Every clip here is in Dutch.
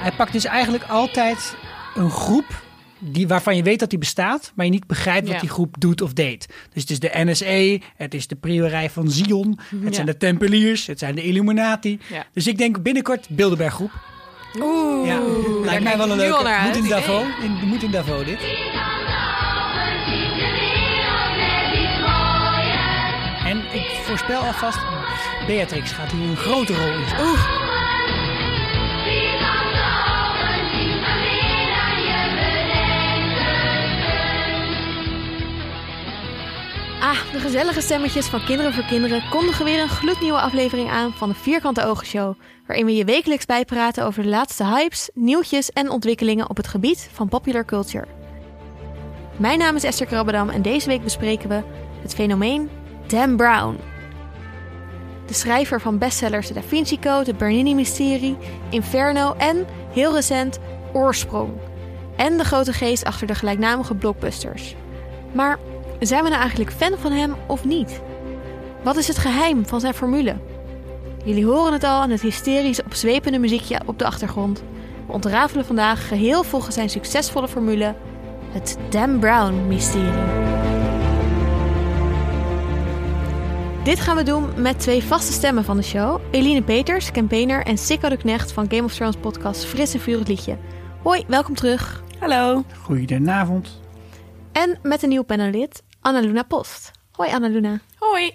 Hij pakt dus eigenlijk altijd een groep die, waarvan je weet dat die bestaat, maar je niet begrijpt wat Ja. die groep doet of deed. Dus het is de NSE, het is de priorij van Zion, het zijn de Tempeliers, het zijn de Illuminati. Ja. Dus ik denk binnenkort Bilderberg groep. Oeh, Ja, lijkt mij wel een leuke. Moet uit. in Davos, in, moet in Davos dit. En ik voorspel alvast, Beatrix gaat hier een grote rol in spelen. Ah, de gezellige stemmetjes van Kinderen voor Kinderen kondigen weer een gloednieuwe aflevering aan van de Vierkante Ogen Show. Waarin we je wekelijks bijpraten over de laatste hypes, nieuwtjes en ontwikkelingen op het gebied van popular culture. Mijn naam is Esther Krabbedam en deze week bespreken we het fenomeen Dan Brown. De schrijver van bestsellers De Da Vinci Code, De Bernini-mysterie, Inferno en, heel recent, Oorsprong. En de grote geest achter de gelijknamige blockbusters. Maar zijn we nou eigenlijk fan van hem of niet? Wat is het geheim van zijn formule? Jullie horen het al aan het hysterisch opzwepende muziekje op de achtergrond. We ontrafelen vandaag geheel volgens zijn succesvolle formule het Dan Brown-mysterie. Dit gaan we doen met twee vaste stemmen van de show. Eline Peters, campaigner en Sikko de Knecht van Game of Thrones podcast Fris en Vurig Liedje. Hoi, welkom terug. Hallo. Goedenavond. En met een nieuw panelid, Annaluna Post. Hoi Annaluna. Hoi.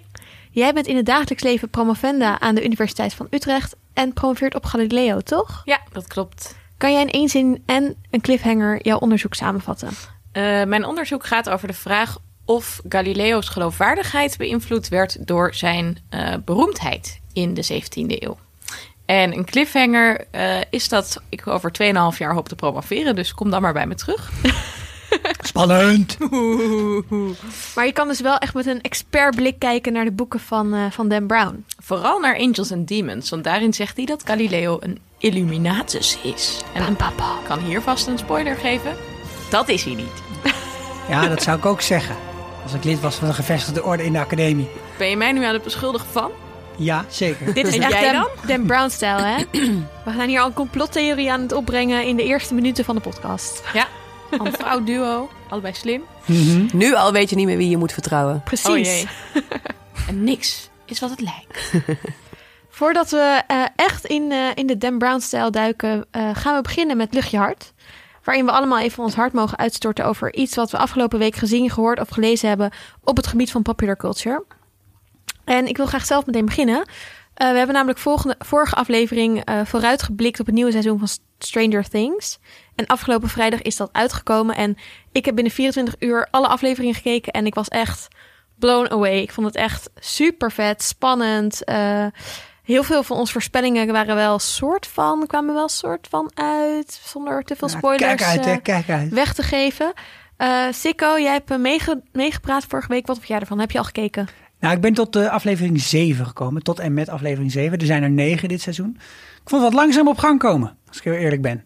Jij bent in het dagelijks leven promovenda aan de Universiteit van Utrecht en promoveert op Galileo, toch? Ja, dat klopt. Kan jij in één zin en een cliffhanger jouw onderzoek samenvatten? Eh, mijn onderzoek gaat over de vraag of Galileo's geloofwaardigheid beïnvloed werd door zijn eh, beroemdheid in de 17e eeuw. En een cliffhanger eh, is dat ik over 2,5 jaar hoop te promoveren, dus kom dan maar bij me terug. Spannend. Maar je kan dus wel echt met een expertblik kijken naar de boeken van, eh, van Dan Brown. Vooral naar Angels and Demons, want daarin zegt hij dat Galileo een Illuminatus is. En pam. ik kan hier vast een spoiler geven. Dat is hij niet. Ja, dat zou ik ook zeggen. Als ik lid was van de gevestigde orde in de academie. Ben je mij nu aan het beschuldigen van? Ja, zeker. Dit is En echt jij Dan, Dan Brown-stijl, hè? We gaan hier al een complottheorie aan het opbrengen in de eerste minuten van de podcast. Ja. Een vrouw duo, allebei slim. Mhm. Nu al weet je niet meer wie je moet vertrouwen. Precies. Oh en niks is wat het lijkt. Voordat we eh, echt in, eh, in de Dan Brown-stijl duiken, eh, gaan we beginnen met Luchtje Hart. Waarin we allemaal even ons hart mogen uitstorten over iets wat we afgelopen week gezien, gehoord of gelezen hebben op het gebied van popular culture. En ik wil graag zelf meteen beginnen. Eh, we hebben namelijk volgende, vorige aflevering eh, vooruitgeblikt op het nieuwe seizoen van Stranger Things. En afgelopen vrijdag is dat uitgekomen. En ik heb binnen 24 uur alle afleveringen gekeken en ik was echt blown away. Ik vond het echt super vet, spannend. Eh, heel veel van onze voorspellingen waren wel soort van, kwamen wel soort van uit. Zonder te veel spoilers kijk uit, hè, eh, kijk uit. weg te geven. Eh Sikko, jij hebt meege- meegepraat vorige week. Wat vond jij ervan? Heb je al gekeken? Nou, ik ben tot de aflevering 7 gekomen. Tot en met aflevering 7. Er zijn er 9 dit seizoen. Ik vond het wat langzaam op gang komen, als ik heel eerlijk ben.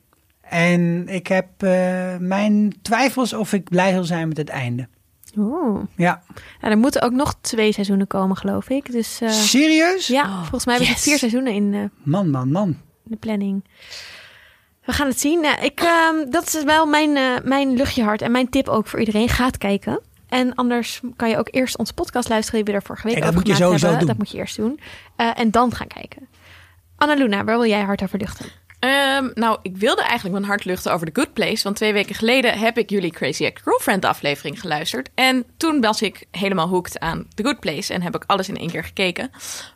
En ik heb eh, mijn twijfels of ik blij zal zijn met het einde. Oeh. Ja, Nou, er moeten ook nog twee seizoenen komen, geloof ik. Dus eh, serieus? ja, volgens mij hebben ze vier seizoenen in eh, Man, man, man. de planning. We gaan het zien. Ik, ehm, dat is wel mijn, mijn luchtje hart en mijn tip ook voor iedereen. Gaat kijken. En anders kan je ook eerst onze podcast luisteren die we er vorige week En dat over moet je gemaakt sowieso hebben. doen. Dat moet je eerst doen. Eh, en dan gaan kijken. Annaluna, waar wil jij hard over luchten? Ehm, nou, ik wilde eigenlijk mijn hart luchten over The Good Place. Want twee weken geleden heb ik jullie Crazy Ex-Girlfriend aflevering geluisterd. En toen was ik helemaal hooked aan The Good Place. En heb ik alles in één keer gekeken.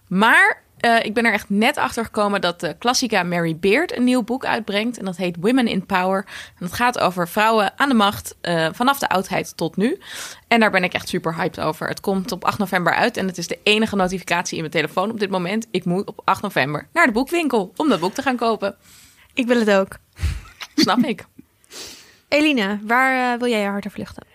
Maar eh, ik ben er echt net achter gekomen dat de klassica Mary Beard een nieuw boek uitbrengt. En dat heet Women in Power. En het gaat over vrouwen aan de macht eh, vanaf de oudheid tot nu. En daar ben ik echt super hyped over. Het komt op 8 november uit. En het is de enige notificatie in mijn telefoon op dit moment. Ik moet op 8 november naar de boekwinkel om dat boek te gaan kopen. Ik wil het ook. Snap ik. Eline, waar eh, wil jij je hart over luchten?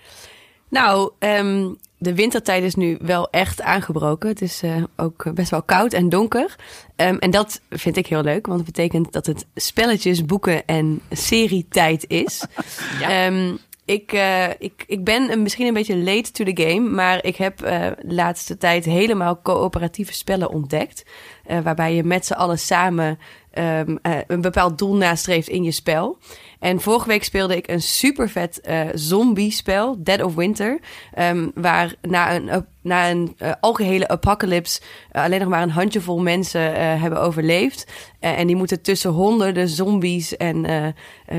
Nou, ehm, de wintertijd is nu wel echt aangebroken. Het is eh, ook best wel koud en donker. Ehm, en dat vind ik heel leuk, want het betekent dat het spelletjes, boeken en serietijd is. Ja. Ehm, ik, eh, ik, ik ben een- misschien een beetje late to the game, maar ik heb de laatste tijd helemaal coöperatieve spellen ontdekt. waarbij je met z'n allen samen ehm, eh, een bepaald doel nastreeft in je spel. En vorige week speelde ik een super vet eh, zombie-spel, Dead of Winter. ehm, waar na een, na een eh, algehele apocalypse eh, alleen nog maar een handjevol mensen eh, hebben overleefd. En die moeten tussen honderden zombies en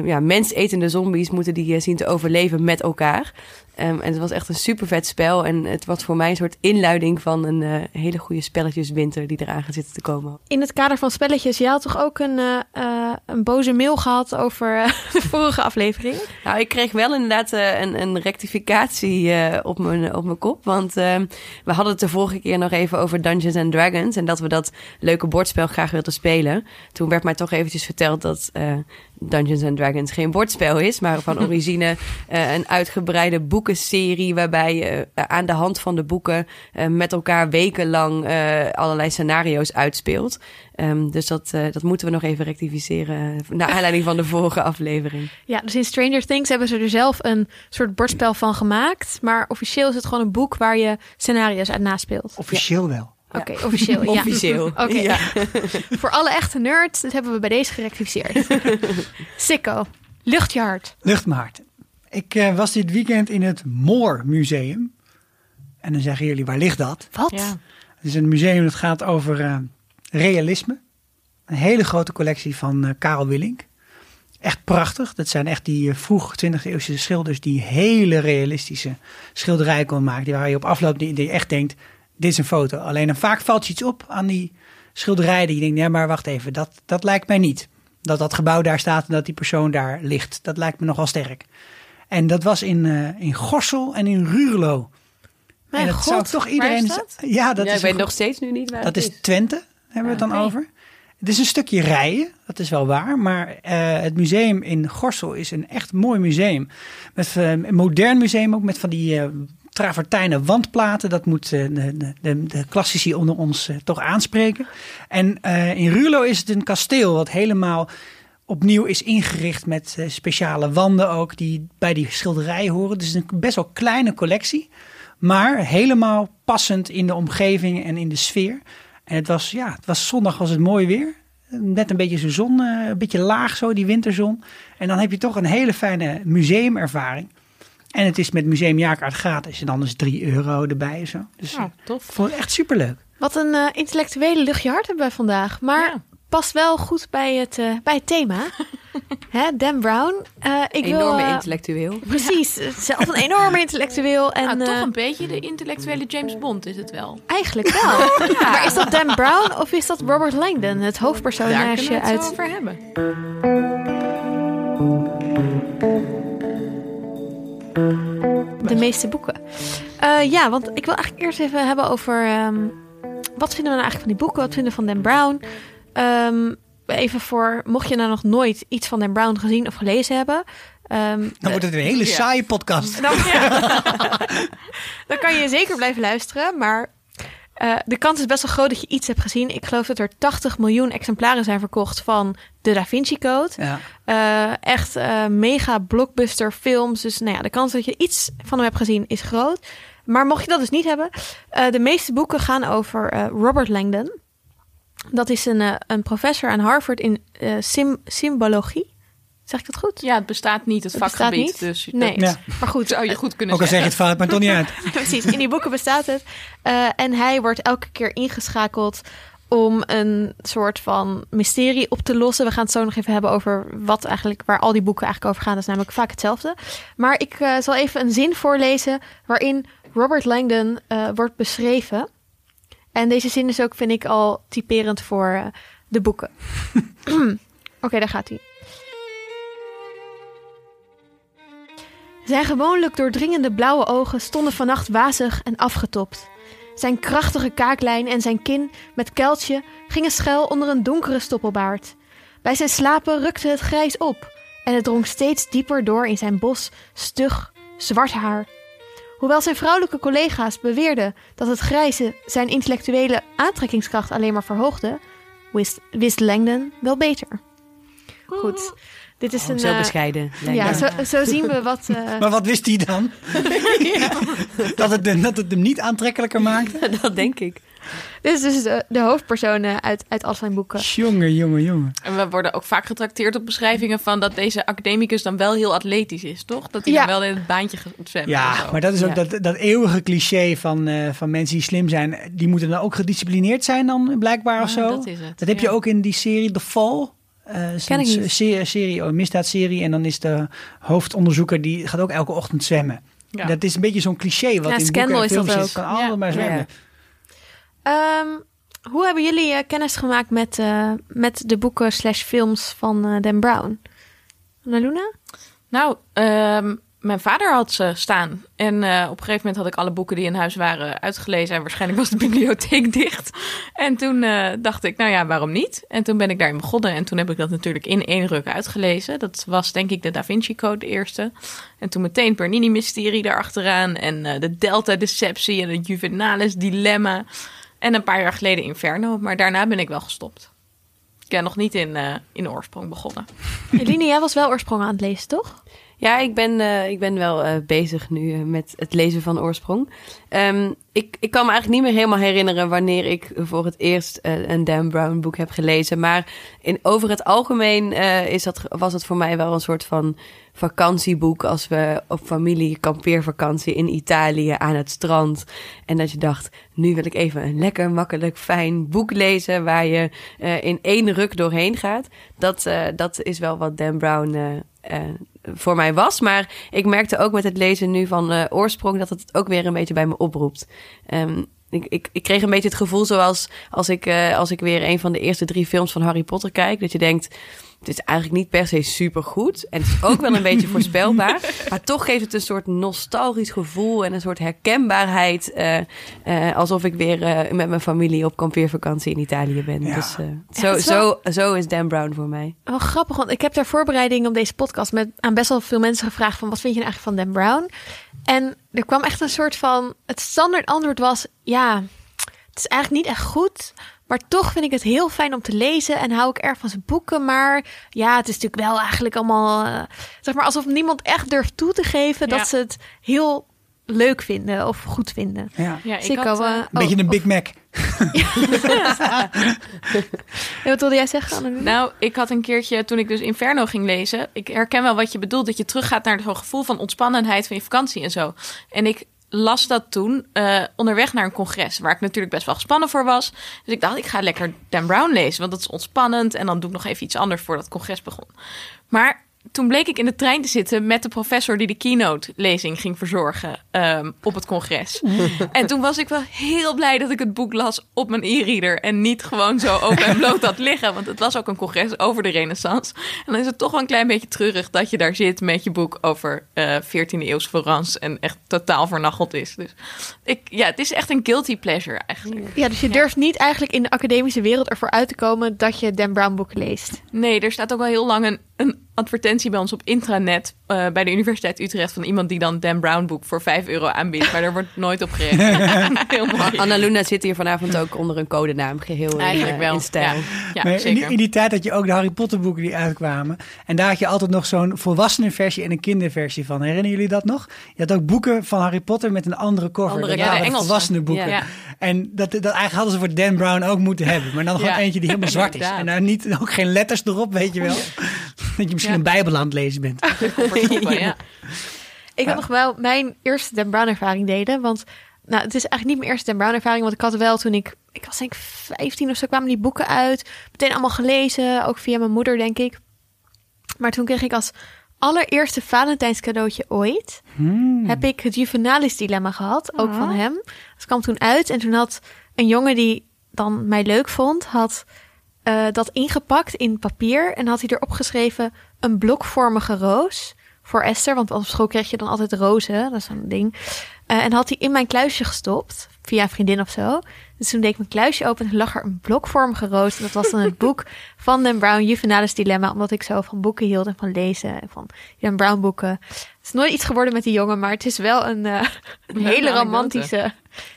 ja, mensetende zombies moeten die zien te overleven met elkaar. Ehm, en het was echt een super vet spel. En het was voor mij een soort inluiding van een hele goede spelletjeswinter die eraan gaat zitten te komen. In het kader van spelletjes, je had toch ook een, een boze mail gehad over de vorige aflevering? Nou, ik kreeg wel inderdaad een, een rectificatie op, mijn, op mijn kop. Want ehm, we hadden het de vorige keer nog even over Dungeons and Dragons. En dat we dat leuke bordspel graag wilden spelen. Toen werd mij toch eventjes verteld dat eh, Dungeons and Dragons geen bordspel is. Maar van origine eh, een uitgebreide boekenserie. Waarbij je eh, aan de hand van de boeken eh, met elkaar wekenlang allerlei scenario's uitspeelt. Ehm, dus dat, dat moeten we nog even rectificeren. Naar aanleiding van de vorige aflevering. Ja, dus in Stranger Things hebben ze er zelf een soort bordspel van gemaakt. Maar officieel is het gewoon een boek waar je scenario's uit naspeelt. Officieel wel. Oké, officieel. ja. Officieel. Oké. Ja. Voor alle echte nerds, dat hebben we bij deze gerectificeerd. Sikko, lucht je hart. Luchtmaart. Ik eh, was dit weekend in het Moor Museum. En dan zeggen jullie, waar ligt dat? Wat? Ja. Het is een museum dat gaat over eh, realisme. Een hele grote collectie van eh, Karel Willink. Echt prachtig. Dat zijn echt die vroeg 20e eeuwse schilders die hele realistische schilderijen kon maken. Die waar je op afloopt, die, die echt denkt, dit is een foto. Alleen dan vaak valt je iets op aan die schilderijen die je denkt, ja maar wacht even, dat, dat lijkt mij niet. Dat dat gebouw daar staat en dat die persoon daar ligt. Dat lijkt me nogal sterk. En dat was in, eh, in Gorsel en in Ruurlo. Mijn en dat zou god, toch waar iedereen... is dat? Ja, dat ja, is ik weet nog steeds nu niet waar dat het is Twente, hebben we het dan Oké. over. Het is een stukje rijden, dat is wel waar. Maar eh, het museum in Gorsel is een echt mooi museum. Met, eh, een modern museum ook met van die eh travertijnen wandplaten. Dat moet eh, de, de, de, klassici onder ons eh, toch aanspreken. En eh, in Ruurlo is het een kasteel wat helemaal opnieuw is ingericht met speciale wanden ook die bij die schilderijen horen. Dus een best wel kleine collectie. Maar helemaal passend in de omgeving en in de sfeer. En het was, ja, het was zondag was het mooi weer. Net een beetje zo zon, eh, een beetje laag zo, die winterzon. En dan heb je toch een hele fijne museumervaring. En het is met museumjaarkaart gratis. En dan is 3 euro erbij en zo. Dus Nou, ik tof. vond het echt superleuk. Wat een eh, intellectuele lucht je hart hebben wij vandaag. Maar Ja. past wel goed bij het, eh, bij het thema. Hè, Dan Brown. Eh, ik wil, Enorme intellectueel. Precies, zelf een enorme intellectueel. En, nou, toch een beetje de intellectuele James Bond is het wel. Eigenlijk wel. Maar is dat Dan Brown of is dat Robert Langdon, het Daar kunnen we hoofdpersonage het zo uit over hebben. De meeste boeken? Eh, ja, want ik wil eigenlijk eerst even hebben over ehm, wat vinden we nou eigenlijk van die boeken? Wat vinden we van Dan Brown? Ehm, even voor, mocht je nou nog nooit iets van Dan Brown gezien of gelezen hebben. ehm, Dan wordt het een hele Ja. saaie podcast. dan, dan kan je zeker blijven luisteren. Maar eh, de kans is best wel groot dat je iets hebt gezien. Ik geloof dat er 80 miljoen exemplaren zijn verkocht van de Da Vinci Code. Ja. Eh, echt eh, mega blockbuster films. Dus nou ja, de kans dat je iets van hem hebt gezien is groot. Maar mocht je dat dus niet hebben, de meeste boeken gaan over Robert Langdon. Dat is een, een professor aan Harvard in sym- symbologie. Zeg ik dat goed? Ja, het bestaat niet, het Het bestaat vakgebied. niet? Dus Nee, Ja. maar goed. zou je goed kunnen Ook al zeg je zeggen. het fout, maar toch niet uit. Precies, in die boeken bestaat het. Eh, en hij wordt elke keer ingeschakeld om een soort van mysterie op te lossen. We gaan het zo nog even hebben over wat eigenlijk, waar al die boeken eigenlijk over gaan. Dat is namelijk vaak hetzelfde. Maar ik eh, zal even een zin voorlezen waarin Robert Langdon eh, wordt beschreven. En deze zin is ook, vind ik, al typerend voor eh, de boeken. Oké, daar gaat hij. Zijn gewoonlijk doordringende blauwe ogen stonden vannacht wazig en afgetopt. Zijn krachtige kaaklijn en zijn kin met kuiltje gingen schuil onder een donkere stoppelbaard. Bij zijn slapen rukte het grijs op en het drong steeds dieper door in zijn bos stug, zwart haar. Hoewel zijn vrouwelijke collega's beweerden dat het grijze zijn intellectuele aantrekkingskracht alleen maar verhoogde, wist, wist Langdon wel beter. Goed, dit is Oh, een... zo eh, bescheiden. ja, zo, zo zien we wat... eh, Maar wat wist hij dan? dat, het, dat het hem niet aantrekkelijker maakte? dat denk ik. Dit is dus de, de hoofdpersoon eh, uit, uit al zijn boeken. Jongen, jongen, jongen. En we worden ook vaak getrakteerd op beschrijvingen van dat deze academicus dan wel heel atletisch is, toch? Dat hij Ja. dan wel in het baantje en Ja, maar dat is ook Ja. dat, dat eeuwige cliché van, eh, van mensen die slim zijn. Die moeten dan ook gedisciplineerd zijn dan blijkbaar of zo. dat is het, Dat heb je ook in die serie The Fall. Eh, is Ken een serie, serie, oh, misdaadserie. En dan is de hoofdonderzoeker, die gaat ook elke ochtend zwemmen. Ja. Dat is een beetje zo'n cliché wat Ja, in Scandal boeken en is dat films ook. zit. Kan allemaal Ja. maar zwemmen. Ehm, hoe hebben jullie eh, kennis gemaakt met, eh, met de boeken slash films van eh, Dan Brown? Annaluna? Nou, ehm, mijn vader had ze staan. En eh, op een gegeven moment had ik alle boeken die in huis waren uitgelezen. En waarschijnlijk was de bibliotheek dicht. En toen eh, dacht ik, nou ja, waarom niet? En toen ben ik daarin begonnen. En toen heb ik dat natuurlijk in één ruk uitgelezen. Dat was denk ik de Da Vinci Code de eerste. En toen meteen Bernini-mysterie daarachteraan. En eh, de Delta-deceptie en het Juvenalis Dilemma. En een paar jaar geleden Inferno. Maar daarna ben ik wel gestopt. Ik ben nog niet in, in oorsprong begonnen. Eline, jij was wel oorsprong aan het lezen, toch? Ja, ik ben, eh, ik ben wel eh, bezig nu eh, met het lezen van oorsprong. Ehm, ik, ik kan me eigenlijk niet meer helemaal herinneren wanneer ik voor het eerst een Dan Brown boek heb gelezen. Maar in, over het algemeen is dat, was het voor mij wel een soort van vakantieboek als we op familie kampeervakantie in Italië aan het strand. En dat je dacht, nu wil ik even een lekker makkelijk fijn boek lezen waar je in één ruk doorheen gaat. Dat, dat is wel wat Dan Brown voor mij was. Maar ik merkte ook met het lezen nu van eh, oorsprong dat het ook weer een beetje bij me oproept. Ehm, ik, ik, ik kreeg een beetje het gevoel zoals als ik, eh, als ik weer een van de eerste drie films van Harry Potter kijk. Dat je denkt, het is eigenlijk niet per se super goed. En het is ook wel een beetje voorspelbaar. Maar toch geeft het een soort nostalgisch gevoel en een soort herkenbaarheid. eh, eh, alsof ik weer eh, met mijn familie op kampeervakantie in Italië ben. Ja. Dus zo, is wel- zo, zo is Dan Brown voor mij. Wel grappig, want ik heb ter voorbereiding op deze podcast met aan best wel veel mensen gevraagd van wat vind je nou eigenlijk van Dan Brown? En er kwam echt een soort van het standaard antwoord was ja, het is eigenlijk niet echt goed, maar toch vind ik het heel fijn om te lezen en hou ik erg van zijn boeken. Maar ja, het is natuurlijk wel eigenlijk allemaal eh, zeg maar alsof niemand echt durft toe te geven Ja. dat ze het heel leuk vinden of goed vinden. Ja. Ja, ik al, eh, eh, Een beetje oh, een Big Mac. oh, wat wilde jij zeggen? Nou, ik had een keertje toen ik dus Inferno ging lezen. Ik herken wel wat je bedoelt. Dat je teruggaat naar zo'n gevoel van ontspannenheid van je vakantie en zo. En ik las dat toen eh, onderweg naar een congres. Waar ik natuurlijk best wel gespannen voor was. Dus ik dacht, ik ga lekker Dan Brown lezen. Want dat is ontspannend. En dan doe ik nog even iets anders voordat het congres begon. Maar toen bleek ik in de trein te zitten met de professor die de keynote-lezing ging verzorgen ehm, op het congres. en toen was ik wel heel blij dat ik het boek las op mijn e-reader en niet gewoon zo open en bloot had liggen. Want het was ook een congres over de renaissance. En dan is het toch wel een klein beetje treurig dat je daar zit met je boek over eh 14e eeuws Florence en echt totaal vernacheld is. Dus ik, ja, het is echt een guilty pleasure eigenlijk. Ja, dus je durft niet eigenlijk in de academische wereld ervoor uit te komen dat je Dan Brown boeken leest. Nee, er staat ook wel heel lang een, een advertentie bij ons op intranet eh, bij de Universiteit Utrecht van iemand die dan Dan Brown boek voor 5 euro aanbiedt, maar daar wordt nooit op gereageerd. heel mooi. Anna Luna zit hier vanavond ook onder een codenaam, geheel in, Eigenlijk eh, wel. in stijl. Ja, ja Maar in, die, zeker. in die tijd had je ook de Harry Potter boeken die uitkwamen. En daar had je altijd nog zo'n volwassenenversie en een kinderversie van. Herinneren jullie dat nog? Je had ook boeken van Harry Potter met een andere cover. Andere- ja, de waren Engelse. volwassenen boeken. Ja. En dat, dat eigenlijk hadden ze voor Dan Brown ook moeten hebben. Maar dan gewoon Ja. eentje die helemaal zwart is. En daar niet, ook geen letters erop, weet je wel. Dat je misschien een bijbel aan het lezen bent. Ja. Ik had nog wel mijn eerste Dan Brown ervaring delen. Want nou, het is eigenlijk niet mijn eerste Dan Brown ervaring. Want ik had wel toen ik, ik was denk ik 15 of zo, kwamen die boeken uit. Meteen allemaal gelezen, ook via mijn moeder denk ik. Maar toen kreeg ik als allereerste Valentijns cadeautje ooit... Hmm. heb ik het Juvenalis dilemma gehad, ook van hem. Dat kwam toen uit en toen had een jongen die dan mij leuk vond... had eh, dat ingepakt in papier en had hij erop geschreven... een blokvormige roos voor Esther. Want op school kreeg je dan altijd rozen, dat is zo'n ding. Eh, en had hij in mijn kluisje gestopt, via een vriendin of zo. Dus toen deed ik mijn kluisje open en lag er een blokvormige roos. En dat was dan het boek van Dan Brown, Juvenalis Dilemma. Omdat ik zo van boeken hield en van lezen en van Dan Brown boeken. Het is nooit iets geworden met die jongen, maar het is wel een, eh, een hele romantische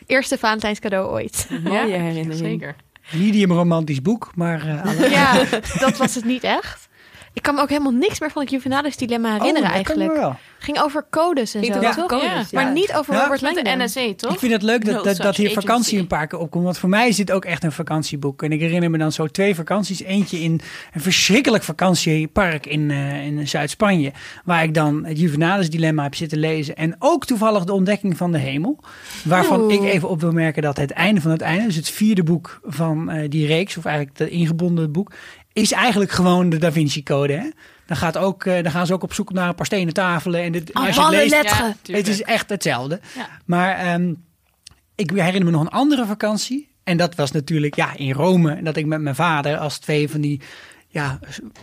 eerste Valentijns cadeau ooit. Mooie herinnering. Zeker. Medium romantisch boek, maar alle- Ja, dat was het niet echt. Ik kan me ook helemaal niks meer van het Juvenalis dilemma herinneren oh, me eigenlijk. wel. ging over codes en Ging zo, Ja. toch? codes? Ja. Maar niet over Ja. Robert Met de Langdon. NSE, toch? Ik vind het leuk dat, No dat, dat hier vakantie agency. een paar keer opkomt. Want voor mij is dit ook echt een vakantieboek. En ik herinner me dan zo twee vakanties. Eentje in een verschrikkelijk vakantiepark in, eh, in Zuid-Spanje. Waar ik dan het Juvenalis dilemma heb zitten lezen. En ook toevallig de ontdekking van de hemel. Waarvan Oeh. ik even op wil merken dat het einde van het einde. Dus het vierde boek van eh, die reeks. Of eigenlijk het ingebonden boek. Is eigenlijk gewoon de Da Vinci Code. Hè? Dan, gaat ook, eh, dan gaan ze ook op zoek naar een paar stenen tafelen. En dit, als je het Alle leest, letteren. Ja, het is echt hetzelfde. Ja. Maar ehm, ik herinner me nog een andere vakantie. En dat was natuurlijk ja, in Rome. Dat ik met mijn vader als twee van die ja,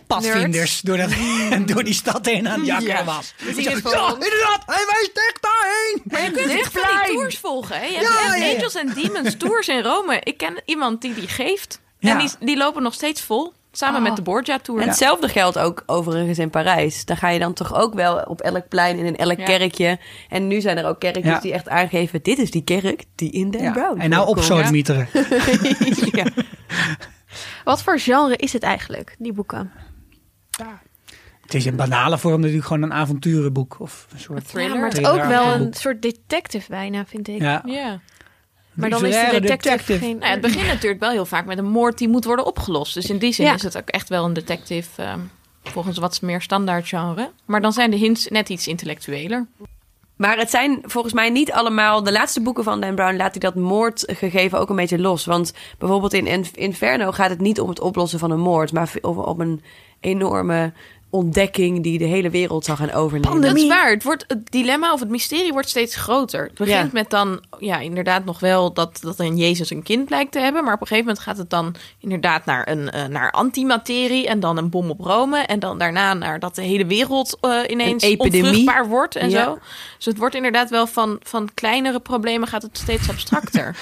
padvinders door, dat, door die stad heen aan het jakkeren Ja. was. Ik ja, inderdaad, hij wijst echt daarheen. Maar je kunt echt van die tours volgen. Hè? Je hebt Ja. Angels and Demons tours in Rome. Ik ken iemand die die geeft. En die, die lopen nog steeds vol. Samen Oh. met de Borgia Tour. En hetzelfde geldt ook overigens in Parijs. Daar ga je dan toch ook wel op elk plein en in elk Ja. kerkje. En nu zijn er ook kerkjes Ja. die echt aangeven... dit is die kerk die in Den Ja. Brown En nou op sodemieteren. ja. Wat voor genre is het eigenlijk, die boeken? Het is in banale vorm natuurlijk gewoon een avonturenboek. Of een soort Een thriller. Ja, maar het is ook wel een soort detective bijna, vind ik. Ja. Ja. Maar dan is de detective, geen... Nou ja, het begint natuurlijk wel heel vaak met een moord die moet worden opgelost. Dus in die zin Ja. is het ook echt wel een detective ehm, volgens wat meer standaard genre. Maar dan zijn de hints net iets intellectueler. Maar het zijn volgens mij niet allemaal... De laatste boeken van Dan Brown laat hij dat moordgegeven ook een beetje los. Want bijvoorbeeld in In- Inferno gaat het niet om het oplossen van een moord... maar om een enorme ontdekking die de hele wereld zal gaan overnemen. Pandemie. Dat is waar. Het, wordt, het dilemma of het mysterie wordt steeds groter. Het begint Ja. met dan, ja, inderdaad nog wel dat, dat een Jezus een kind lijkt te hebben. Maar op een gegeven moment gaat het dan inderdaad naar, een, eh, naar antimaterie. En dan een bom op Rome. En dan daarna naar dat de hele wereld eh, ineens onvruchtbaar wordt en Ja. zo. Dus het wordt inderdaad wel van, van kleinere problemen gaat het steeds abstracter.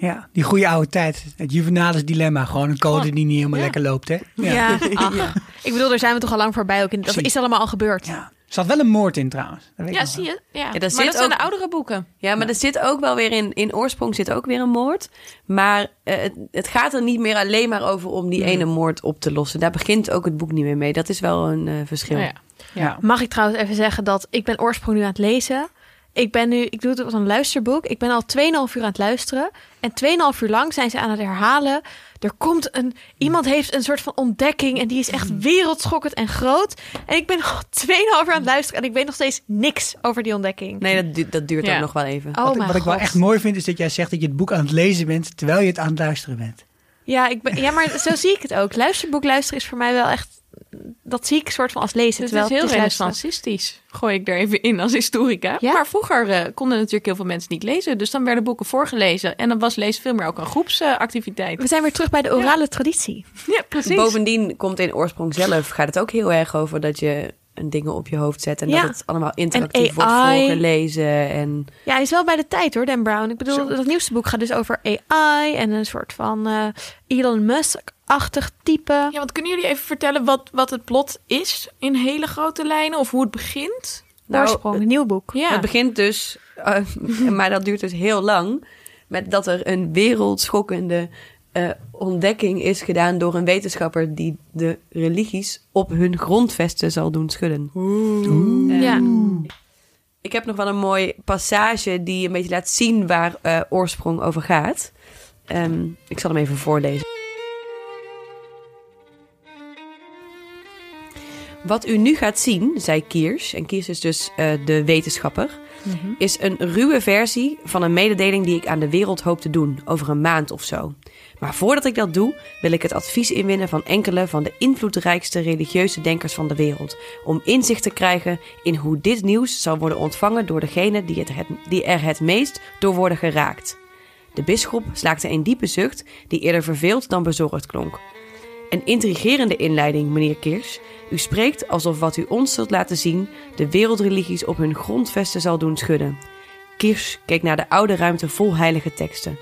Ja, die goede oude tijd. Het Juvenalis dilemma. Gewoon een code die niet helemaal Ja. lekker loopt. Hè? Ja. Ach. Ik bedoel, daar zijn we toch al lang voorbij. Ook in, dat Zie. is allemaal al gebeurd. Ja. Er zat wel een moord in trouwens. Dat weet ja, zie je? Ja. daar maar zit dat zijn de oudere boeken. Ja, maar er zit ook wel weer in... In oorsprong zit ook weer een moord. Maar eh, het, het gaat er niet meer alleen maar over om die ene moord op te lossen. Daar begint ook het boek niet meer mee. Dat is wel een eh, verschil. Oh ja. Ja. Mag ik trouwens even zeggen dat ik ben oorsprong nu aan het lezen. Ik ben nu, ik doe het als een luisterboek. Ik ben al 2,5 uur aan het luisteren. En 2,5 uur lang zijn ze aan het herhalen. Er komt een, iemand heeft een soort van ontdekking. En die is echt wereldschokkend en groot. En ik ben al 2,5 uur aan het luisteren. En ik weet nog steeds niks over die ontdekking. Nee, dat, du- dat duurt Ja. ook nog wel even. Oh wat wat ik wel echt mooi vind is dat jij zegt dat je het boek aan het lezen bent terwijl je het aan het luisteren bent. Ja, ik ben, ja, maar zo zie ik het ook. Luisterboek luisteren is voor mij wel echt... Dat zie ik soort van als lezen. Het terwijl is heel het is luisteren. renaissancistisch, gooi ik er even in als historica. Ja? Maar vroeger eh, konden natuurlijk heel veel mensen niet lezen. Dus dan werden boeken voorgelezen. En dan was lezen veel meer ook een groepsactiviteit. We zijn weer terug bij de orale traditie. ja, precies. Bovendien komt in oorsprong zelf, gaat het ook heel erg over dat je dingen op je hoofd zet en Ja. dat het allemaal interactief wordt AI. voorgelezen. En Ja, hij is wel bij de tijd hoor, Dan Brown. Ik bedoel, dat nieuwste boek gaat dus over AI en een soort van eh, Elon Musk-achtig type. Ja, want kunnen jullie even vertellen wat, wat het plot is in hele grote lijnen? Of hoe het begint? Nou, Oorsprong, een nieuw boek. Ja, het begint dus, eh, maar dat duurt dus heel lang, met dat er een wereldschokkende eh, ontdekking is gedaan door een wetenschapper die de religies op hun grondvesten zal doen schudden. Eh, Ja. Ik heb nog wel een mooi passage die een beetje laat zien waar eh, oorsprong over gaat. Ehm, ik zal hem even voorlezen. Wat u nu gaat zien, zei Kiers, en Kiers is dus eh, de wetenschapper, is een ruwe versie van een mededeling die ik aan de wereld hoop te doen over een maand of zo. Maar voordat ik dat doe, wil ik het advies inwinnen van enkele van de invloedrijkste religieuze denkers van de wereld. Om inzicht te krijgen in hoe dit nieuws zal worden ontvangen door degenen die, het, het- die er het meest door worden geraakt. De bisschop slaakte een diepe zucht die eerder verveeld dan bezorgd klonk. Een intrigerende inleiding, meneer Kiers. U spreekt alsof wat u ons zult laten zien de wereldreligies op hun grondvesten zal doen schudden. Kiers keek naar de oude ruimte vol heilige teksten.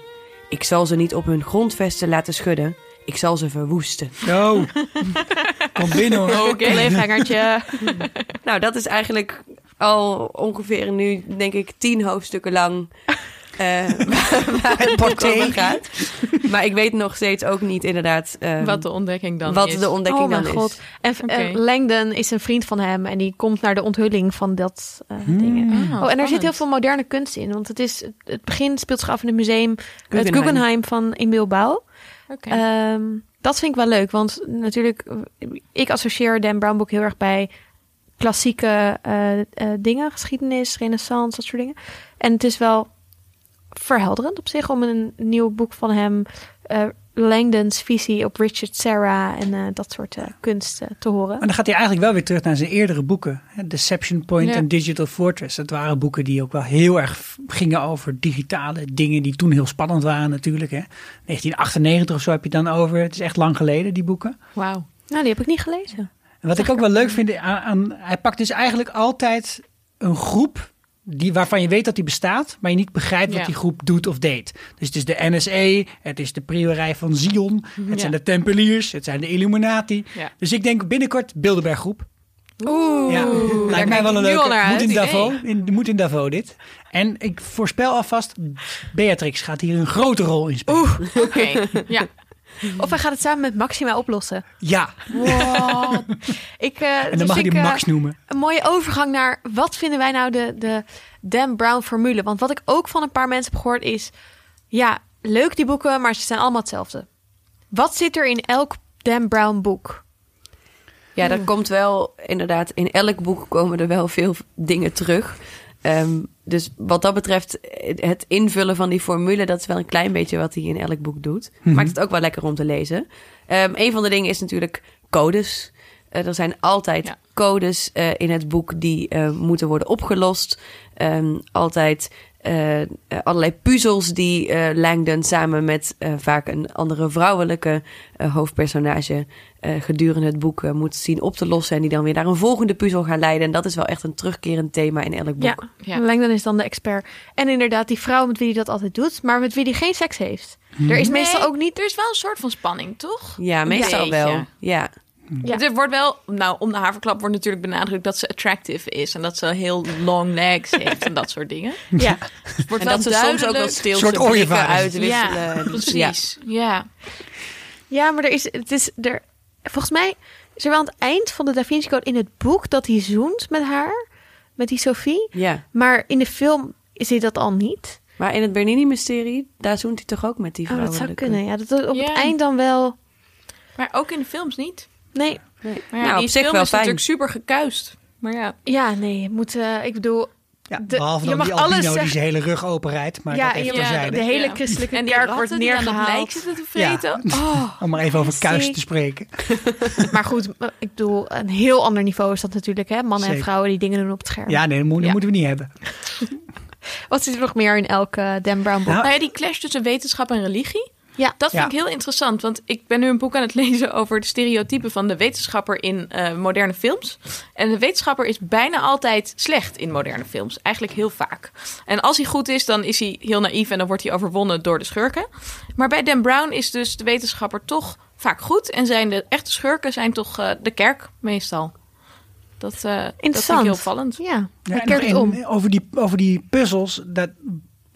Ik zal ze niet op hun grondvesten laten schudden. Ik zal ze verwoesten. Zo, kom binnen hoor. Oké. Cliffhangertje. Nou, dat is eigenlijk al ongeveer nu, denk ik, tien hoofdstukken lang. Eh, waar, het porté. gaat. Maar ik weet nog steeds ook niet inderdaad eh, Wat de ontdekking dan wat is. de ontdekking oh mijn dan god. is. En eh, Langdon is een vriend van hem en die komt naar de onthulling van dat eh, Hmm. dingen. Ah, Oh, en er zit heel veel moderne kunst in. Want het, is, het begin speelt zich af in het museum, het Guggenheim. Guggenheim van in Bilbao. Oké. Ehm, dat vind ik wel leuk, want natuurlijk, ik associeer Dan Brown boek heel erg bij klassieke eh, eh, dingen, geschiedenis, renaissance, dat soort dingen. En het is wel verhelderend op zich om een nieuw boek van hem, eh Langdon's visie op Richard Serra en eh, dat soort eh, kunst eh, te horen. Maar dan gaat hij eigenlijk wel weer terug naar zijn eerdere boeken. hè, Deception Point Ja. en Digital Fortress. Dat waren boeken die ook wel heel erg gingen over digitale dingen die toen heel spannend waren natuurlijk. Hè. 1998 of zo heb je dan over. Het is echt lang geleden, die boeken. Wauw. Nou, die heb ik niet gelezen. En wat ik ook wel leuk vind aan, aan hij pakt dus eigenlijk altijd een groep die, waarvan je weet dat die bestaat, maar je niet begrijpt wat Ja. die groep doet of deed. Dus het is de NSA, het is de priorij van Zion, het Ja. zijn de Tempeliers, het zijn de Illuminati. Ja. Dus ik denk binnenkort Bilderberggroep. Oeh. Ja, lijkt mij wel een leuke. naar Moet in, Davos, in, moet in Davos dit. En ik voorspel alvast, Beatrix gaat hier een grote rol in spelen. Oké. Ja. Of hij gaat het samen met Maxima oplossen. Ja, Ik, eh, en dan dus mag je ik, die eh, Max noemen. een mooie overgang naar wat vinden wij nou de, de Dan Brown formule? Want wat ik ook van een paar mensen heb gehoord is... Ja, leuk die boeken, maar ze zijn allemaal hetzelfde. Wat zit er in elk Dan Brown boek? Ja, er komt wel inderdaad, in elk boek komen er wel veel dingen terug. Ehm, dus wat dat betreft, het invullen van die formule, dat is wel een klein beetje wat hij in elk boek doet. Mhm. Maakt het ook wel lekker om te lezen. Ehm, een van de dingen is natuurlijk codes. Eh, er zijn altijd Ja. codes eh, in het boek die eh, moeten worden opgelost. Ehm, altijd allerlei puzzels die eh, Langdon samen met eh, vaak een andere vrouwelijke eh, hoofdpersonage eh, gedurende het boek eh, moet zien op te lossen. En die dan weer naar een volgende puzzel gaan leiden. En dat is wel echt een terugkerend thema in elk boek. Ja, Ja. Langdon is dan de expert. En inderdaad, die vrouw met wie hij dat altijd doet, maar met wie hij geen seks heeft. Er is meestal Nee, ook niet... Er is wel een soort van spanning, toch? Ja, meestal wel. Ja. Ja. Er wordt wel, nou, om de haverklap wordt natuurlijk benadrukt dat ze attractive is en dat ze heel long legs heeft en dat soort dingen. Ja, Het wordt En wel dat ze soms ook wel stil uitwisselen. Ja, Ja. precies. Ja. ja maar er is, het is er, volgens mij is er wel aan het eind van de Da Vinci Code in het boek dat hij zoent met haar, met die Sophie. ja. Maar in de film is hij dat al niet. Maar in het Bernini-mysterie, daar zoent hij toch ook met die Oh, dat zou kunnen. Ja, dat op Ja. het eind dan wel. Maar ook in de films niet. Nee, Nee. Maar ja, nou, die op zich film wel is fijn. natuurlijk super gekuist. Maar ja, ja, nee. Je moet, eh, ik bedoel, Ja, de- behalve je mag die alles albino die zijn hele rug openrijdt. Maar Ja, dat even je- terzijde. de hele Ja. christelijke en die kerk ratten wordt die aan dat neergehaald. lijk zitten te Ja. vreten. Oh. Om maar even over kuis te spreken. maar goed, eh, ik bedoel, een heel ander niveau is dat natuurlijk. Hè? Mannen en vrouwen die dingen doen op het scherm. Ja, nee, dat, moet- dat Ja. moeten we niet hebben. Wat zit er nog meer in elk eh, Dan Brown boek? Nou, Nou ja, die clash tussen wetenschap en religie. Ja. Dat vind Ja. ik heel interessant, want ik ben nu een boek aan het lezen over de stereotypen van de wetenschapper in eh, moderne films. En de wetenschapper is bijna altijd slecht in moderne films, eigenlijk heel vaak. En als hij goed is, dan is hij heel naïef en dan wordt hij overwonnen door de schurken. Maar bij Dan Brown is dus de wetenschapper toch vaak goed en zijn de echte schurken zijn toch eh, de kerk meestal. Dat, eh, dat vind ik heel opvallend. Ja, Ja, en nog om. één, Over die, over die puzzels, dat,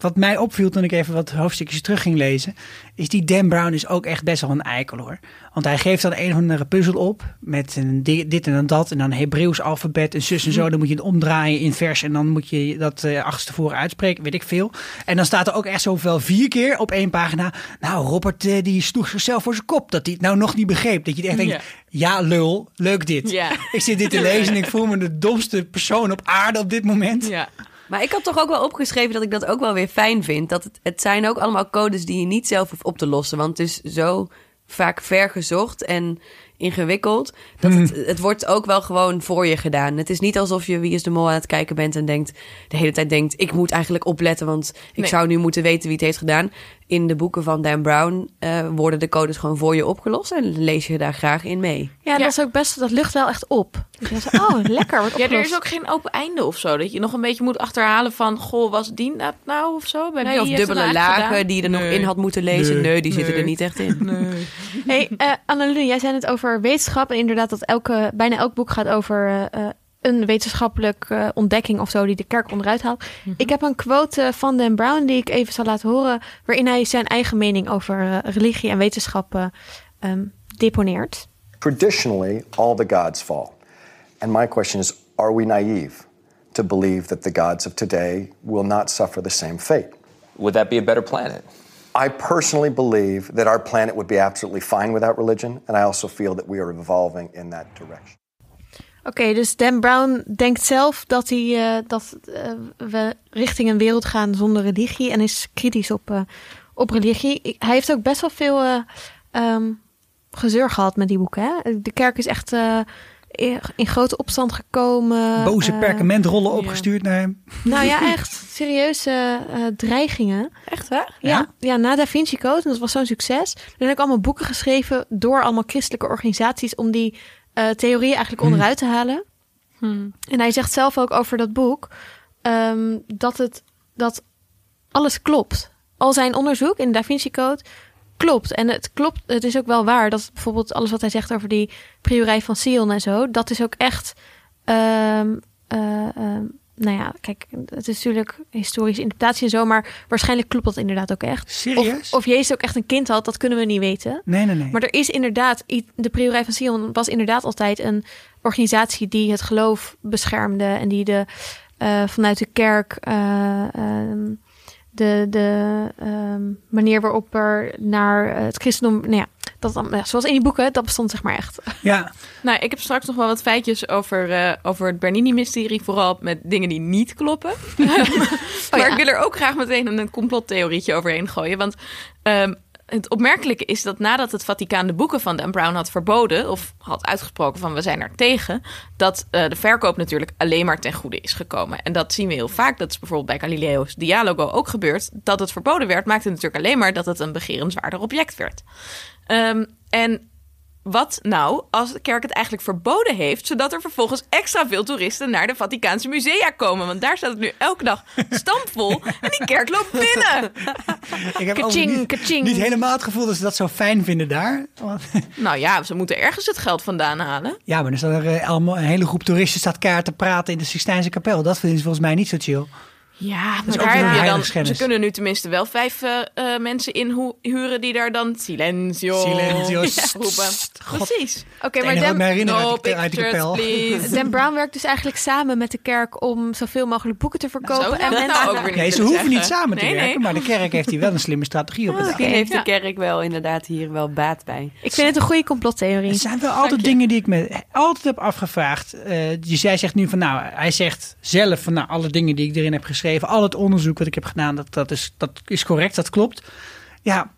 wat mij opviel toen ik even wat hoofdstukjes terug ging lezen, is die Dan Brown is ook echt best wel een eikel hoor. Want hij geeft dan een of andere puzzel op met een di- dit en dan dat en dan Hebreeuws alfabet en zus en zo. Dan moet je het omdraaien in vers en dan moet je dat eh achterstevoren uitspreken, weet ik veel. En dan staat er ook echt zoveel vier keer op één pagina. Nou, Robert eh, die sloeg zichzelf voor zijn kop dat hij het nou nog niet begreep. Dat je echt denkt, Ja. ja lul, leuk dit. Ik zit dit te lezen en ik voel me de domste persoon op aarde op dit moment. Ja. Maar ik had toch ook wel opgeschreven dat ik dat ook wel weer fijn vind. Dat het, het zijn ook allemaal codes die je niet zelf hoeft op te lossen. Want het is zo vaak vergezocht en ingewikkeld. Dat het, het wordt ook wel gewoon voor je gedaan. Het is niet alsof je Wie is de Mol aan het kijken bent en denkt... de hele tijd denkt, ik moet eigenlijk opletten... want ik Nee. zou nu moeten weten wie het heeft gedaan. In de boeken van Dan Brown eh, worden de codes gewoon voor je opgelost... en lees je daar graag in mee. Ja, Ja. dat is ook best, dat lucht wel echt op. Dus oh, lekker, wordt Ja, er is ook geen open einde of zo. Dat je nog een beetje moet achterhalen van... Goh, was die dat nou of zo? Bij Nee, wie of dubbele nou lagen gedaan? die je er nog in had moeten lezen. Nee. Nee, die zitten er niet echt in. Nee. Hey, eh Annelune, jij zei het over wetenschap. En inderdaad dat elke, bijna elk boek gaat over eh, eh, een wetenschappelijke ontdekking of zo die de kerk onderuit haalt. Ik heb een quote van Dan Brown die ik even zal laten horen, waarin hij zijn eigen mening over eh, religie en wetenschap eh, ehm, deponeert. Traditionally, all the gods fall. And my question is are we naive to believe that the gods of today will not suffer the same fate? Would that be a better planet? I personally believe that our planet would be absolutely fine without religion, and I also feel that we are evolving in that direction. Oké, dus Dan Brown denkt zelf dat, hij, eh, dat eh, we richting een wereld gaan zonder religie en is kritisch op, eh, op religie. Hij heeft ook best wel veel eh, ehm, gezeur gehad met die boeken. Hè? De kerk is echt in, in grote opstand gekomen. Boze eh, perkamentrollen opgestuurd naar hem. Nou ja, echt serieuze eh, dreigingen. Echt waar? Ja, ja, na Da Vinci Code, en dat was zo'n succes. Er zijn ook allemaal boeken geschreven door allemaal christelijke organisaties om die eh, theorieën eigenlijk onderuit te halen. En hij zegt zelf ook over dat boek ehm, dat het dat alles klopt. Al zijn onderzoek in Da Vinci Code klopt. En het klopt, het is ook wel waar dat bijvoorbeeld alles wat hij zegt over die priorij van Sion en zo, dat is ook echt. ehm, eh, ehm, nou ja, kijk, het is natuurlijk historische interpretatie en zo, maar waarschijnlijk klopt dat inderdaad ook echt. Serieus? Of, of Jezus ook echt een kind had, dat kunnen we niet weten. Nee, nee, nee. Maar er is inderdaad, de Priorij van Sion was inderdaad altijd een organisatie die het geloof beschermde en die de, eh, vanuit de kerk eh, ehm, de, de ehm, manier waarop er naar het christendom, nou ja, dat, ja, zoals in die boeken, dat bestond zeg maar echt. Ja, Nou, ik heb straks nog wel wat feitjes over, eh, over het Bernini-mysterie. Vooral met dingen die niet kloppen. maar ja. ik wil er ook graag meteen een complottheorietje overheen gooien. Want ehm, het opmerkelijke is dat nadat het Vaticaan de boeken van Dan Brown had verboden... of had uitgesproken van we zijn er tegen... dat eh, de verkoop natuurlijk alleen maar ten goede is gekomen. En dat zien we heel vaak. Dat is bijvoorbeeld bij Galileo's Dialogo ook gebeurd. Dat het verboden werd, maakte natuurlijk alleen maar... dat het een begerenswaardig object werd. Ehm, en wat nou als de kerk het eigenlijk verboden heeft, zodat er vervolgens extra veel toeristen naar de Vaticaanse musea komen? Want daar staat het nu elke dag stampvol en die kerk loopt binnen. ik heb Kaching, niet, kaching. niet helemaal het gevoel dat ze dat zo fijn vinden daar. Want- Nou ja, ze moeten ergens het geld vandaan halen. ja, maar dan staat er eh, allemaal een hele groep toeristen staat kaart te praten in de Sixtijnse kapel. Dat vinden ze volgens mij niet zo chill. Ja, maar ook daar weer heb je dan. Ze kunnen nu tenminste wel vijf eh, eh, mensen inhuren die daar dan silencio, Silencio. Ja, roepen. God. Precies. Oké, Het maar Dan, No uit, de- please. Dan Brown werkt dus eigenlijk samen met de kerk om zoveel mogelijk boeken te verkopen. En mensen nou ook weer Nee, ze hoeven niet samen te Nee, werken, nee. maar de kerk heeft hier wel een slimme strategie op. Misschien heeft de kerk wel inderdaad hier wel baat bij. Ik vind het een goede complottheorie. Er zijn wel altijd dingen die ik me altijd heb afgevraagd. Eh dus jij zegt nu van nou, hij zegt zelf van nou, alle dingen die ik erin heb geschreven, al het onderzoek wat ik heb gedaan, dat, dat, is, dat is correct, dat klopt. Ja,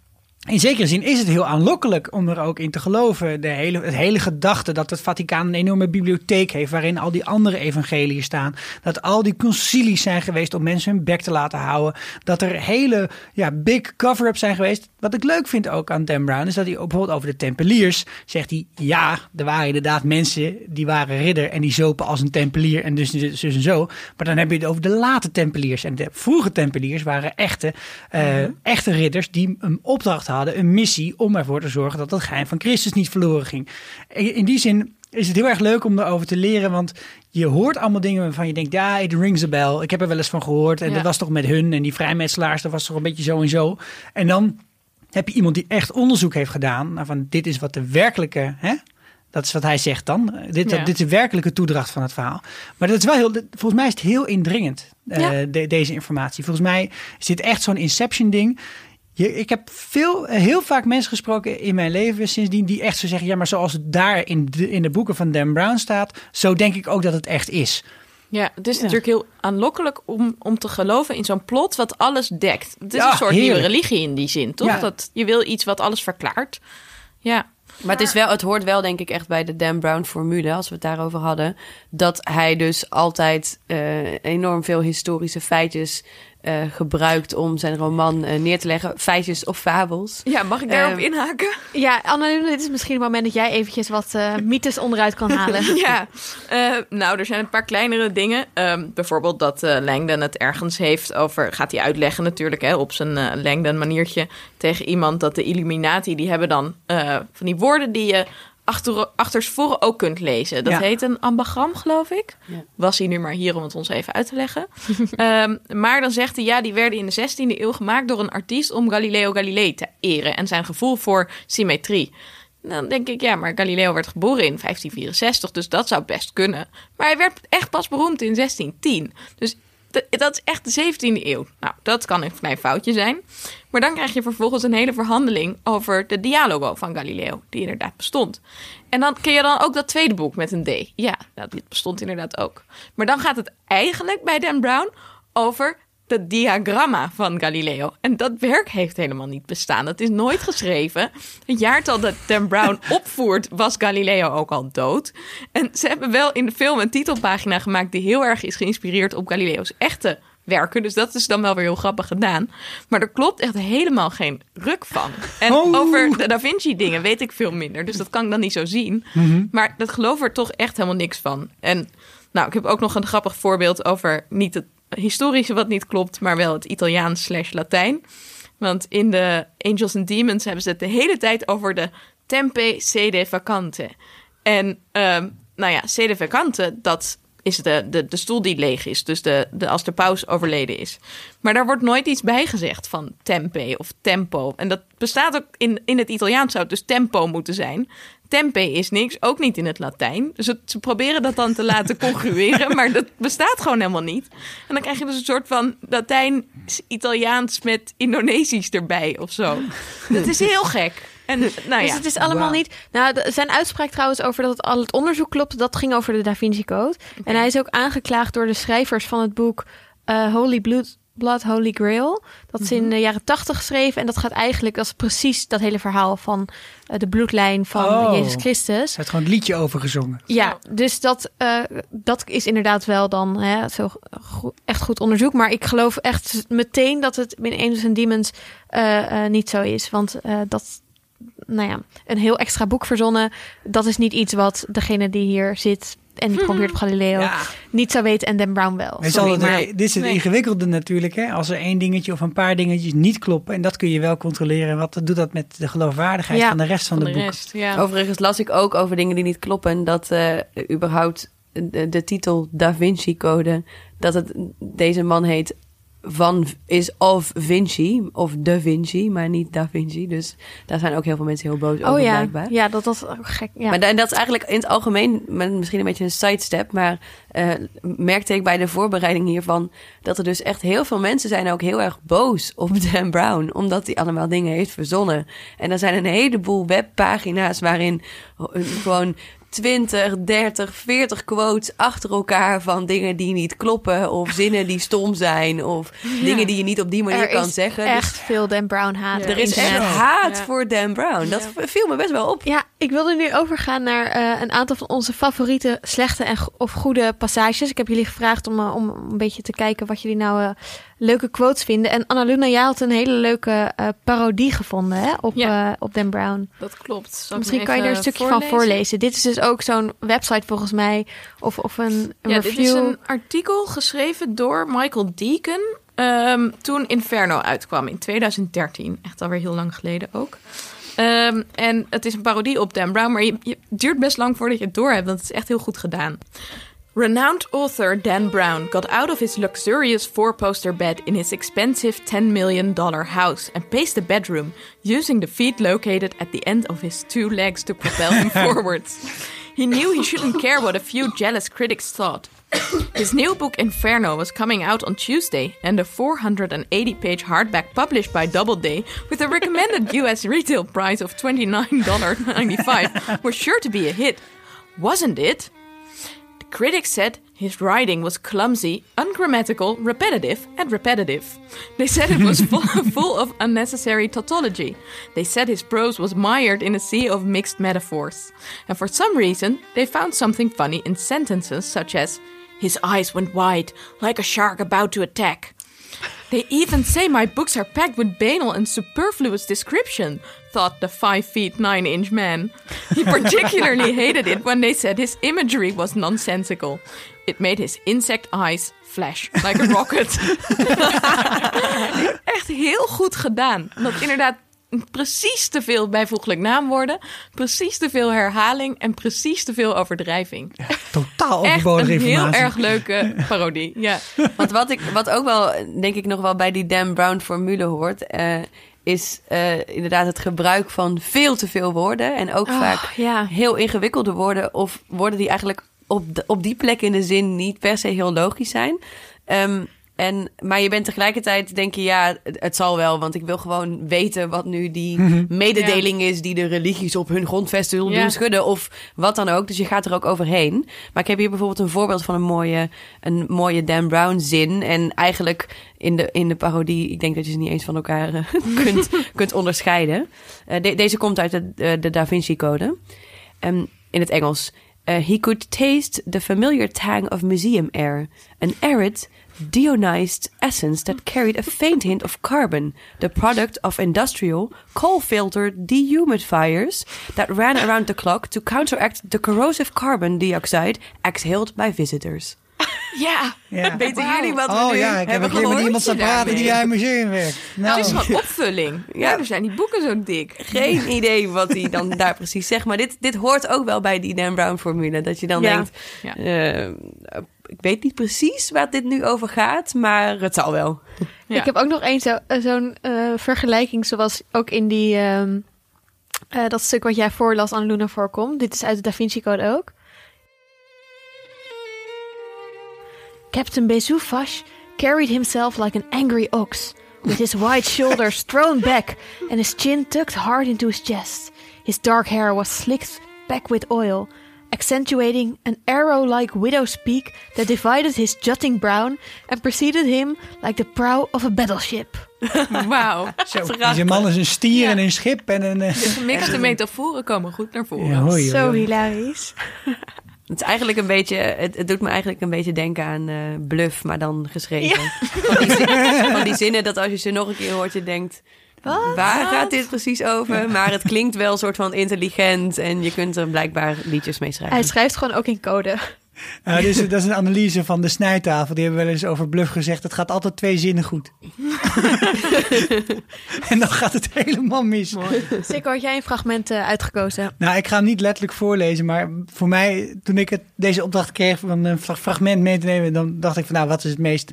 in zekere zin is het heel aanlokkelijk om er ook in te geloven. De hele, het hele gedachte dat het Vaticaan een enorme bibliotheek heeft waarin al die andere evangeliën staan. Dat al die concilies zijn geweest om mensen hun bek te laten houden. Dat er hele ja, big cover-ups zijn geweest. Wat ik leuk vind ook aan Dan Brown is dat hij bijvoorbeeld over de Tempeliers zegt hij ja, er waren inderdaad mensen die waren ridder en die zopen als een Tempelier en dus, dus, dus en zo. Maar dan heb je het over de late Tempeliers en de vroege Tempeliers waren echte, eh, echte ridders die een opdracht hadden, een missie om ervoor te zorgen dat het geheim van Christus niet verloren ging. In die zin is het heel erg leuk om erover te leren, want je hoort allemaal dingen waarvan je denkt, ja, it rings a bell. Ik heb er wel eens van gehoord en Ja. dat was toch met hun en die vrijmetselaars, dat was toch een beetje zo en zo. En dan heb je iemand die echt onderzoek heeft gedaan naar van dit is wat de werkelijke, hè? dat is wat hij zegt dan, dit, Ja. dit is de werkelijke toedracht van het verhaal. Maar dat is wel heel, volgens mij is het heel indringend, eh, de- deze informatie. Volgens mij is dit echt zo'n inception ding. Je, ik heb veel, heel vaak mensen gesproken in mijn leven sindsdien die echt zo zeggen, ja maar zoals het daar in de, in de boeken van Dan Brown staat, zo denk ik ook dat het echt is. Ja, het is natuurlijk heel aanlokkelijk om, om te geloven in zo'n plot wat alles dekt. Het is Ja, een soort heerlijk. nieuwe religie in die zin, toch? Ja. Dat je wil iets wat alles verklaart. Ja, Maar het, is wel, het hoort wel, denk ik, echt bij de Dan Brown-formule, als we het daarover hadden. Dat hij dus altijd eh, enorm veel historische feitjes eh, gebruikt om zijn roman eh, neer te leggen. Feitjes of fabels. ja mag ik daarop Ehm, inhaken? Ja, Anne, dit is misschien het moment dat jij eventjes wat eh, mythes onderuit kan halen. Ja, eh, nou, er zijn een paar kleinere dingen. Ehm, bijvoorbeeld dat eh Langdon het ergens heeft over... gaat hij uitleggen natuurlijk hè, op zijn eh Langdon maniertje... tegen iemand dat de Illuminati... die hebben dan eh, van die woorden die je achter, achterstevoren ook kunt lezen. Dat Ja. heet een ambagram, geloof ik. Ja. Was hij nu maar hier om het ons even uit te leggen. Ehm, maar dan zegt hij, ja, die werden in de 16e eeuw gemaakt door een artiest om Galileo Galilei te eren en zijn gevoel voor symmetrie. Dan denk ik, ja, maar Galileo werd geboren in 1564, dus dat zou best kunnen. Maar hij werd echt pas beroemd in 1610. Dus dat is echt de 17e eeuw. Nou, dat kan een klein foutje zijn. Maar dan krijg je vervolgens een hele verhandeling over de dialogo van Galileo, die inderdaad bestond. En dan ken je dan ook dat tweede boek met een D. Ja, dit bestond inderdaad ook. Maar dan gaat het eigenlijk bij Dan Brown over de diagramma van Galileo. En dat werk heeft helemaal niet bestaan. Dat is nooit geschreven. Het jaartal dat Dan Brown opvoert was Galileo ook al dood. En ze hebben wel in de film een titelpagina gemaakt die heel erg is geïnspireerd op Galileo's echte werken. Dus dat is dan wel weer heel grappig gedaan. Maar er klopt echt helemaal geen ruk van. En Oh. over de Da Vinci dingen weet ik veel minder. Dus dat kan ik dan niet zo zien. Maar dat geloof er toch echt helemaal niks van. En nou, ik heb ook nog een grappig voorbeeld over niet het historische wat niet klopt, maar wel het Italiaans slash Latijn. Want in de Angels and Demons hebben ze het de hele tijd over de tempe sede vacante. En ehm, nou ja, sede vacante, dat is de, de, de stoel die leeg is. Dus de, de, als de paus overleden is. Maar daar wordt nooit iets bij gezegd van tempe of tempo. En dat bestaat ook in, in het Italiaans zou het dus tempo moeten zijn. Tempe is niks, ook niet in het Latijn. Dus het- ze proberen dat dan te laten congrueren, maar dat bestaat gewoon helemaal niet. En dan krijg je dus een soort van Latijn-Italiaans met Indonesisch erbij of zo. Dat is heel gek. En nou Dus ja, het is allemaal niet. Nou, zijn uitspraak trouwens over dat het al het onderzoek klopt, dat ging over de Da Vinci Code. En hij is ook aangeklaagd door de schrijvers van het boek eh, Holy Blood, Blood, Holy Grail. Dat is Mhm. in de jaren tachtig geschreven. En dat gaat eigenlijk, dat is precies dat hele verhaal van eh, de bloedlijn van Oh. Jezus Christus. Ze had gewoon het liedje over gezongen. Ja, dus dat, eh, dat is inderdaad wel dan hè, zo go- echt goed onderzoek. Maar ik geloof echt meteen dat het in Angels and Demons eh, eh, niet zo is. Want eh, dat, nou ja, een heel extra boek verzonnen, dat is niet iets wat degene die hier zit en die probeert op Galileo Ja. niet zou weten en Dan Brown wel. Het is Sorry, maar dit is het nee. ingewikkelde natuurlijk. Hè? Als er één dingetje of een paar dingetjes niet kloppen. En dat kun je wel controleren. Wat doet dat met de geloofwaardigheid Ja. van de rest van, van de de boek? rest. Ja. Overigens las ik ook over dingen die niet kloppen. Dat eh, überhaupt de, de titel Da Vinci Code. Dat het deze man heet van is of Vinci of Da Vinci, maar niet Da Vinci. Dus daar zijn ook heel veel mensen heel boos over Oh ja, blijkbaar. ja, dat dat ook gek. Ja. Maar en dat is eigenlijk in het algemeen, misschien een beetje een sidestep, maar eh, merkte ik bij de voorbereiding hiervan dat er dus echt heel veel mensen zijn ook heel erg boos op Dan Brown, omdat hij allemaal dingen heeft verzonnen. En er zijn een heleboel webpagina's waarin gewoon 20, 30, 40 quotes achter elkaar van dingen die niet kloppen of zinnen die stom zijn of dingen die je niet op die manier er kan is zeggen. echt Dus veel Dan Brown haat. Ja. er is echt haat Ja. voor Dan Brown. Dat viel me best wel op. Ja, ik wilde nu overgaan naar eh, een aantal van onze favoriete slechte en of goede passages. Ik heb jullie gevraagd om, eh, om een beetje te kijken wat jullie nou eh, leuke quotes vinden. En Annaluna, jij had een hele leuke eh, parodie gevonden hè, op, Ja. eh, op Dan Brown. Dat klopt. Zal Misschien kan je er een stukje van voorlezen. Dit is dus ook zo'n website volgens mij, of, of een, een Ja, review. dit is een artikel geschreven door Michael Deacon. ehm, toen Inferno uitkwam in 2013. Echt alweer heel lang geleden ook. Ehm, en het is een parodie op Dan Brown, maar je, je- het duurt best lang voordat je het doorhebt, want het is echt heel goed gedaan. Renowned author Dan Brown got out of his luxurious four-poster bed in his expensive $10 million house and paced the bedroom, using the feet located at the end of his two legs to propel him forwards. He knew he shouldn't care what a few jealous critics thought. His new book Inferno was coming out on Tuesday, and the 480 page hardback published by Doubleday with a recommended US retail price of $29.95 was sure to be a hit. Wasn't it? Critics said his writing was clumsy, ungrammatical, repetitive, and repetitive. They said it was full, full of unnecessary tautology. They said his prose was mired in a sea of mixed metaphors. And for some reason, they found something funny in sentences such as, His eyes went wide, like a shark about to attack. They even say my books are packed with banal and superfluous description, thought the 5 feet 9 inch man. He particularly hated it when they said his imagery was nonsensical. It made his insect eyes flash like a rocket. Echt heel goed gedaan. Dat inderdaad precies te veel bijvoeglijk naamwoorden, precies te veel herhaling en precies te veel overdrijving. Totaal Echt overbodige een heel erg leuke parodie. Ja. Want wat, ik, wat ook wel, denk ik, nog wel bij die Dan Brown formule hoort... eh, is eh, inderdaad het gebruik van veel te veel woorden. En ook Oh, vaak ja. heel ingewikkelde woorden... of woorden die eigenlijk op, de- op die plek in de zin niet per se heel logisch zijn. Ehm, en, maar je bent tegelijkertijd, denk je, ja, het, het zal wel. Want ik wil gewoon weten wat nu die mededeling is... die de religies op hun grondvesten Ja. doen schudden. Of wat dan ook. Dus je gaat er ook overheen. Maar ik heb hier bijvoorbeeld een voorbeeld van een mooie, een mooie Dan Brown zin. En eigenlijk in de, in de parodie, ik denk dat je ze niet eens van elkaar eh, kunt, kunt onderscheiden. Eh, de- deze komt uit de, de, de Da Vinci Code. Ehm, in het Engels. Eh, he could taste the familiar tang of museum air. An arid, deionized essence that carried a faint hint of carbon. The product of industrial, coal-filtered dehumidifiers that ran around the clock to counteract the corrosive carbon dioxide exhaled by visitors. ja. Ja. Weten jullie wat we Oh nu ja, ik heb hebben keer met gehoord? iemand staan praten die bij een museum werkt. Nou, Het is gewoon opvulling. Ja, er zijn die boeken zo dik. Geen idee wat hij dan daar precies zegt. Maar dit, dit hoort ook wel bij die Dan Brown formule. Dat je dan Ja. denkt, Ja. Ik weet niet precies waar dit nu over gaat, maar het zal wel. Ja. Ik heb ook nog één zo, eh, zo'n eh, vergelijking, zoals ook in die, ehm, eh, dat stuk wat jij voorlas aan Luna voorkomt. Dit is uit de Da Vinci Code ook. Captain Bezoufash carried himself like an angry ox, with his wide shoulders thrown back and his chin tucked hard into his chest. His dark hair was slicked back with oil, accentuating an arrow-like widow's peak that divided his jutting brow and preceded him like the prow of a battleship. Wauw. deze man is een stier en een schip en een... eh, De gemixte metaforen komen goed naar voren. ja, hoi, Zo hoi. hilarisch. Het is eigenlijk een beetje, het, het doet me eigenlijk een beetje denken aan eh, bluff, maar dan geschreven. Van, die zin- van die zinnen dat als je ze nog een keer hoort, je denkt. Waar gaat dit precies over? Maar het klinkt wel een soort van intelligent en je kunt er blijkbaar liedjes mee schrijven. Hij schrijft gewoon ook in code. Dat is een analyse van de snijtafel. Die hebben wel eens over bluff gezegd. Het gaat altijd twee zinnen goed. en dan gaat het helemaal mis. Sikko, had jij een fragment eh, uitgekozen? Nou, ik ga hem niet letterlijk voorlezen. Maar voor mij, toen ik het, deze opdracht kreeg om een fra- fragment mee te nemen. Dan dacht ik van nou, wat is het meest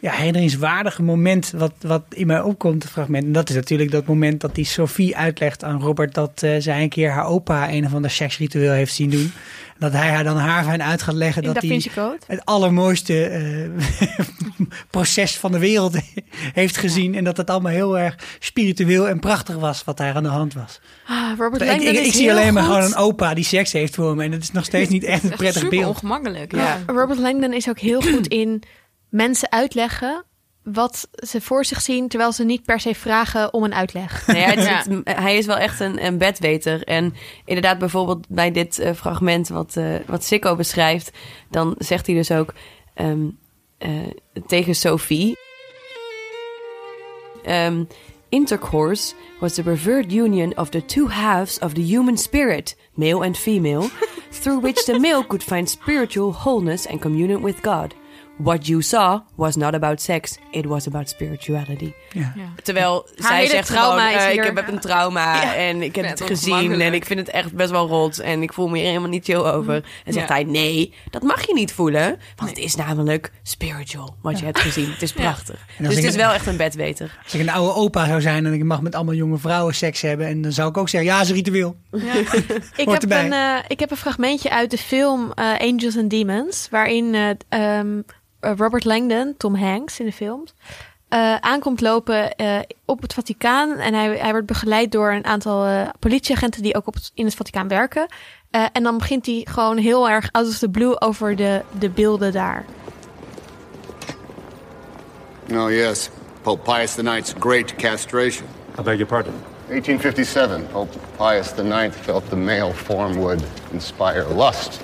ja, herinneringswaardige moment wat, wat in mij opkomt, het fragment. En dat is natuurlijk dat moment dat die Sophie uitlegt aan Robert dat eh, zij een keer haar opa een of ander seksritueel heeft zien doen. Dat hij haar dan haarfijn uit gaat leggen In dat Da hij het allermooiste eh, proces van de wereld heeft gezien. En dat het allemaal heel erg spiritueel en prachtig was wat daar aan de hand was. Ah, Robert Ik, Langdon ik, is ik zie alleen maar goed. gewoon een opa die seks heeft voor me. En dat is nog steeds niet echt een Echt prettig super beeld. ongemakkelijk. Ja. Ja. Robert Langdon is ook heel goed in mensen uitleggen wat ze voor zich zien, terwijl ze niet per se vragen om een uitleg. Nee, hij, Ja. het- hij is wel echt een, een bedweter. En inderdaad, bijvoorbeeld bij dit eh, fragment wat, eh wat Sikko beschrijft, dan zegt hij dus ook ehm, eh, tegen Sophie. ehm, Intercourse was the preferred union of the two halves of the human spirit, male and female, through which the male could find spiritual wholeness and communion with God. What you saw was not about sex, it was about spirituality. Ja. Terwijl zij zegt trauma gewoon, eh, ik heb een trauma en ik heb het gezien en ik vind het echt best wel rot en ik voel me hier helemaal niet chill over. En zegt Ja. hij, nee, dat mag je niet voelen, want het is namelijk spiritual wat je hebt gezien. Het is prachtig. Dus het is een- wel echt een bedweter. Als ik een oude opa zou zijn en ik mag met allemaal jonge vrouwen seks hebben. En dan zou ik ook zeggen, ja, is een ritueel. Ik Hoort heb, erbij. een, eh, ik heb een fragmentje uit de film eh, Angels and Demons, waarin eh, ehm, eh, Robert Langdon, Tom Hanks in de film, eh, aankomt lopen eh, op het Vaticaan. En hij, hij wordt begeleid door een aantal eh, politieagenten die ook op het- in het Vaticaan werken. Eh, en dan begint hij gewoon heel erg out of the blue over de, de beelden daar. Oh, yes. Pope Pius IX's great castration. I beg your pardon. 1857, Pope Pius IX felt the male form would inspire lust.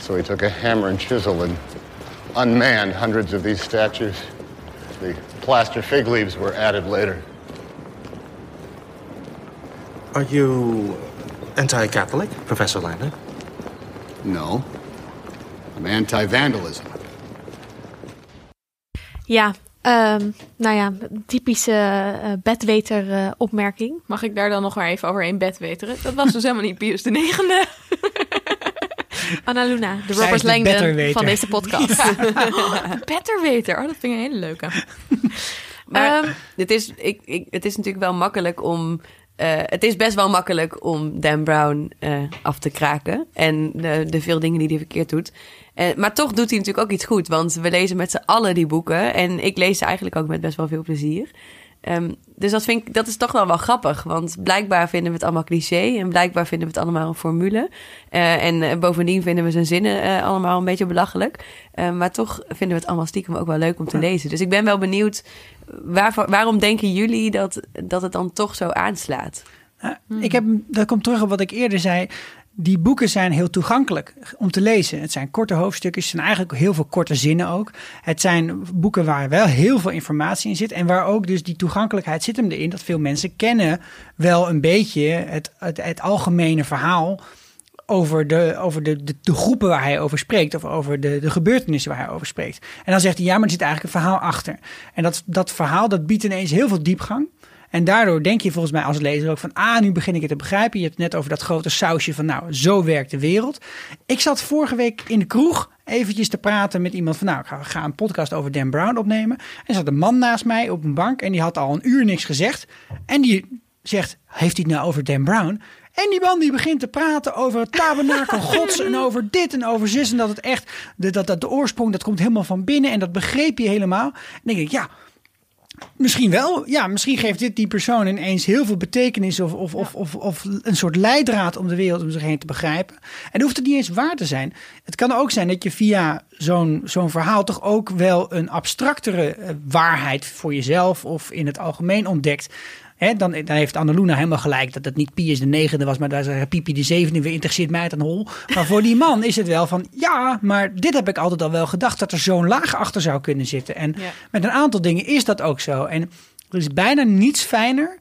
So he took a hammer and chisel and unmanned hundreds of these statues. The plaster fig leaves were added later. Are you anti-Catholic, Professor Landon? No. I'm anti vandalism. Ja, Ehm, nou ja, typische eh bedweter eh, opmerking. Mag ik daar dan nog maar even overheen bed weteren? Dat was dus helemaal niet Pius de negende. Anna Luna, de Robert Langdon van deze podcast. Betterweter. Oh, dat vind ik een hele leuke. Maar Ehm, het, is, ik, ik, het is natuurlijk wel makkelijk om. eh, het is best wel makkelijk om Dan Brown eh, af te kraken. En de, de veel dingen die hij verkeerd doet. Eh, maar toch doet hij natuurlijk ook iets goed. Want we lezen met z'n allen die boeken. En ik lees ze eigenlijk ook met best wel veel plezier. Ehm, dus dat, vind ik, dat is toch wel wel grappig. Want blijkbaar vinden we het allemaal cliché. En blijkbaar vinden we het allemaal een formule. Eh, en eh, bovendien vinden we zijn zinnen eh, allemaal een beetje belachelijk. Eh, maar toch vinden we het allemaal stiekem ook wel leuk om te lezen. Dus ik ben wel benieuwd. Waarvoor, waarom denken jullie dat, dat het dan toch zo aanslaat? Nou, Ik heb, dat komt terug op wat ik eerder zei. Die boeken zijn heel toegankelijk om te lezen. Het zijn korte hoofdstukjes, het zijn eigenlijk heel veel korte zinnen ook. Het zijn boeken waar wel heel veel informatie in zit. En waar ook dus die toegankelijkheid zit hem erin. Dat veel mensen kennen wel een beetje het, het, algemene verhaal over, de, over de, de, de groepen waar hij over spreekt. Of over de, de gebeurtenissen waar hij over spreekt. En dan zegt hij, ja, maar er zit eigenlijk een verhaal achter. En dat, dat verhaal, dat biedt ineens heel veel diepgang. En daardoor denk je volgens mij als lezer ook van... ah, nu begin ik het te begrijpen. Je hebt het net over dat grote sausje van... nou, zo werkt de wereld. Ik zat vorige week in de kroeg eventjes te praten met iemand van... nou, ik ga, een podcast over Dan Brown opnemen. En er zat een man naast mij op een bank... en die had al een uur niks gezegd. En die zegt, heeft hij het nou over Dan Brown? En die man die begint te praten over het tabernakel gods... en over dit en over zus. En dat het echt, de, dat, dat de oorsprong, dat komt helemaal van binnen... en dat begreep je helemaal. En dan denk ik, ja... Misschien wel. Ja, misschien geeft dit die persoon ineens heel veel betekenis of, of, of, of, of een soort leidraad om de wereld om zich heen te begrijpen. En dan hoeft het niet eens waar te zijn. Het kan ook zijn dat je via zo'n zo'n verhaal toch ook wel een abstractere eh, waarheid voor jezelf of in het algemeen ontdekt. Hè, dan, dan heeft Annaluna helemaal gelijk dat het niet Pius de negende was, maar daar is Pipi de zevende weer interesseert mij het een hol. Maar voor die man is het wel van ja, maar dit heb ik altijd al wel gedacht dat er zo'n laag achter zou kunnen zitten. En Ja. met een aantal dingen is dat ook zo. En er is bijna niets fijner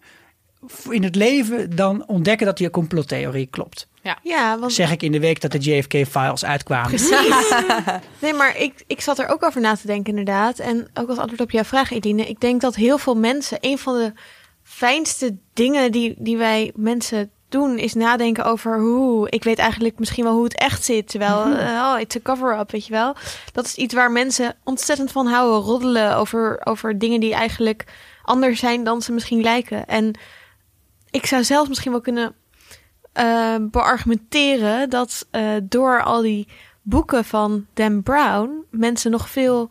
in het leven dan ontdekken dat je complottheorie klopt. ja, want Zeg ik in de week dat de JFK-files uitkwamen. Precies. Nee, maar ik, ik zat er ook over na te denken, inderdaad. En ook als antwoord op jouw vraag, Eline. Ik denk dat heel veel mensen, een van de fijnste dingen die, die wij mensen doen, is nadenken over hoe. Ik weet eigenlijk misschien wel hoe het echt zit. Terwijl, eh, oh, it's a cover-up, weet je wel. Dat is iets waar mensen ontzettend van houden. Roddelen over, over dingen die eigenlijk anders zijn dan ze misschien lijken. En ik zou zelfs misschien wel kunnen eh, beargumenteren dat eh, door al die boeken van Dan Brown mensen nog veel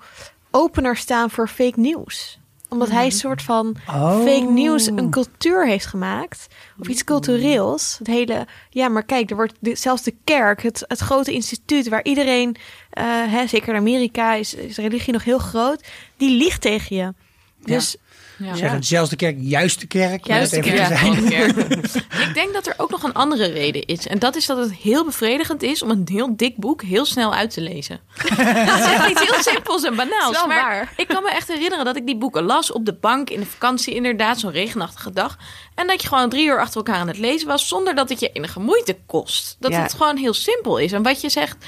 opener staan voor fake nieuws. Omdat hij een soort van Oh. fake nieuws een cultuur heeft gemaakt. Of iets cultureels. Het hele, ja, maar kijk, er wordt de- zelfs de kerk, het, het grote instituut waar iedereen, eh, hè, zeker in Amerika is, is religie nog heel groot, die liegt tegen je. Dus Ja. Zeg het, zelfs de kerk, juist de kerk. Juist de Ja, een keer. ik denk dat er ook nog een andere reden is. En dat is dat het heel bevredigend is om een heel dik boek heel snel uit te lezen. dat is echt iets heel simpels en banaals. Maar waar. ik kan me echt herinneren dat ik die boeken las op de bank in de vakantie, inderdaad, zo'n regenachtige dag. En dat je gewoon drie uur achter elkaar aan het lezen was, zonder dat het je enige moeite kost. Dat Ja. het gewoon heel simpel is. En wat je zegt,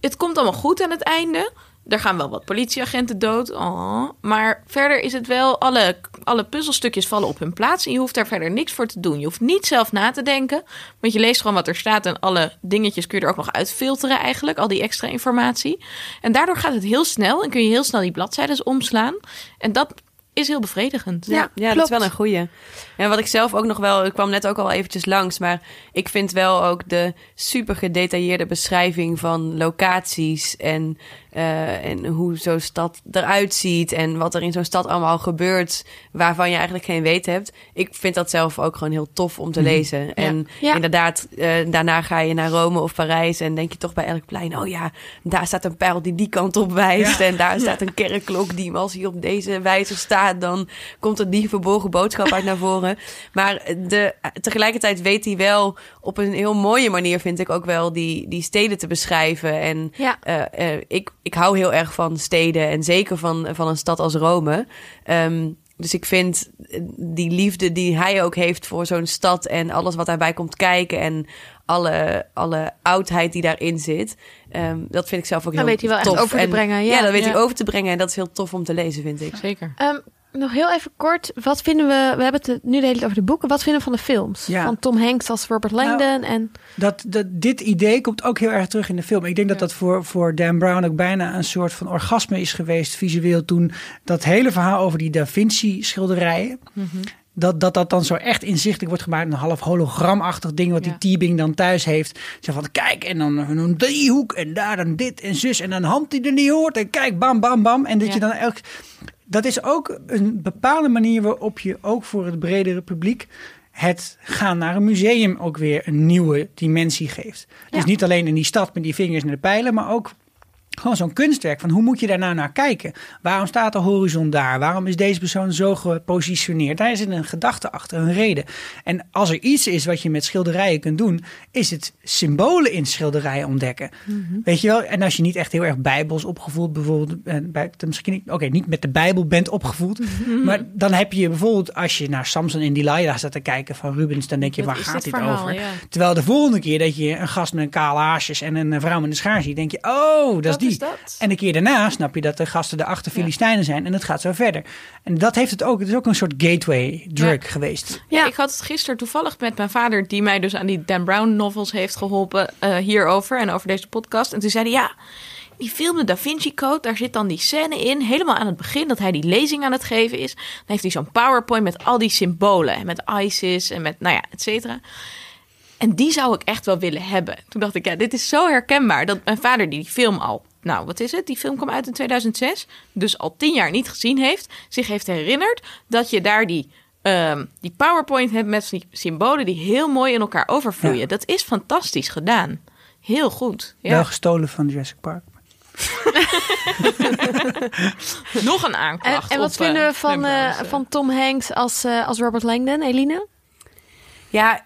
het komt allemaal goed aan het einde. Er gaan wel wat politieagenten dood. Oh. Maar verder is het wel, alle, alle puzzelstukjes vallen op hun plaats. En je hoeft daar verder niks voor te doen. Je hoeft niet zelf na te denken. Want je leest gewoon wat er staat. En alle dingetjes kun je er ook nog uitfilteren eigenlijk. Al die extra informatie. En daardoor gaat het heel snel. En kun je heel snel die bladzijden omslaan. En dat is heel bevredigend. Ja, Ja, dat is wel een goeie. En wat ik zelf ook nog wel, ik kwam net ook al eventjes langs, maar ik vind wel ook de super gedetailleerde beschrijving van locaties en, eh, en hoe zo'n stad eruit ziet en wat er in zo'n stad allemaal gebeurt, waarvan je eigenlijk geen weet hebt. Ik vind dat zelf ook gewoon heel tof om te lezen. En Ja. inderdaad, eh, daarna ga je naar Rome of Parijs en denk je toch bij elk plein, oh ja, daar staat een pijl die die kant op wijst en daar staat een kerkklok die als hij op deze wijze staat, dan komt er die verborgen boodschap uit naar voren. Maar de, tegelijkertijd weet hij wel op een heel mooie manier, vind ik ook wel, die, die steden te beschrijven. En eh, ik, ik hou heel erg van steden en zeker van, van een stad als Rome. Ehm, dus ik vind eh, die liefde die hij ook heeft voor zo'n stad en alles wat daarbij komt kijken en alle, alle oudheid die daarin zit. Ehm, dat vind ik zelf ook heel Dat weet hij wel echt tof. over te En- brengen, ja. dat weet Ja. hij over te brengen. En dat is heel tof om te lezen, vind ik. Zeker. Ehm, nog heel even kort, wat vinden we, we hebben het nu de hele tijd over de boeken, wat vinden we van de films? Ja. Van Tom Hanks als Robert Langdon en... Dat, dat, dit idee komt ook heel erg terug in de film. Ik denk dat dat voor, voor Dan Brown ook bijna een soort van orgasme is geweest, visueel, toen dat hele verhaal over die Da Vinci-schilderijen. Dat, dat dat dan zo echt inzichtelijk wordt gemaakt. Een half hologramachtig ding wat Ja. die Teabing dan thuis heeft. Zo van, kijk, en dan een driehoek en daar dan dit en zus. En een hand die er niet hoort. En kijk, bam, bam, bam. En dat Ja. je dan elk... Dat is ook een bepaalde manier waarop je ook voor het bredere publiek het gaan naar een museum ook weer een nieuwe dimensie geeft. Dus niet alleen in die stad met die vingers naar de pijlen, maar ook gewoon zo'n kunstwerk. Van hoe moet je daar nou naar kijken? Waarom staat de horizon daar? Waarom is deze persoon zo gepositioneerd? Daar zit een gedachte achter, een reden. En als er iets is wat je met schilderijen kunt doen, is het symbolen in schilderijen ontdekken. Weet je wel? En als je niet echt heel erg bijbels opgevoed, bijvoorbeeld, eh, bij, misschien niet, oké, niet met de Bijbel bent opgevoed, maar dan heb je bijvoorbeeld als je naar Samson in Delilah staat te kijken van Rubens, dan denk je, Wat waar is gaat dit verhaal? over? Ja. Terwijl de volgende keer dat je een gast met een kale haarsjes en een vrouw met een schaar ziet, denk je, oh, dat, is Dat die. is dat. En de keer daarna snap je dat de gasten de achter Filistijnen zijn en het gaat zo verder. En dat heeft het ook. Het is ook een soort gateway drug geweest. Ja, ik had het gisteren toevallig met mijn vader, die mij dus aan die Dan Brown novels heeft geholpen eh, hierover en over deze podcast. En toen zei hij, ja, die film De Da Vinci Code, daar zit dan die scène in, helemaal aan het begin, dat hij die lezing aan het geven is. Dan heeft hij zo'n PowerPoint met al die symbolen, en met ISIS en met, nou ja, et cetera. En die zou ik echt wel willen hebben. Toen dacht ik, ja, dit is zo herkenbaar. Dat mijn vader die die film al, nou wat is het? Die film kwam uit in 2006. Dus al tien jaar niet gezien heeft. Zich heeft herinnerd dat je daar die, ehm, die PowerPoint hebt met die symbolen die heel mooi in elkaar overvloeien. Ja. Dat is fantastisch gedaan. Heel goed. Ja. Wel gestolen van Jurassic Park. Nog een En, aanklacht. en wat op, eh, vinden we van, eh, Brown's, eh, van Tom Hanks als, eh, als Robert Langdon, Eline? Ja,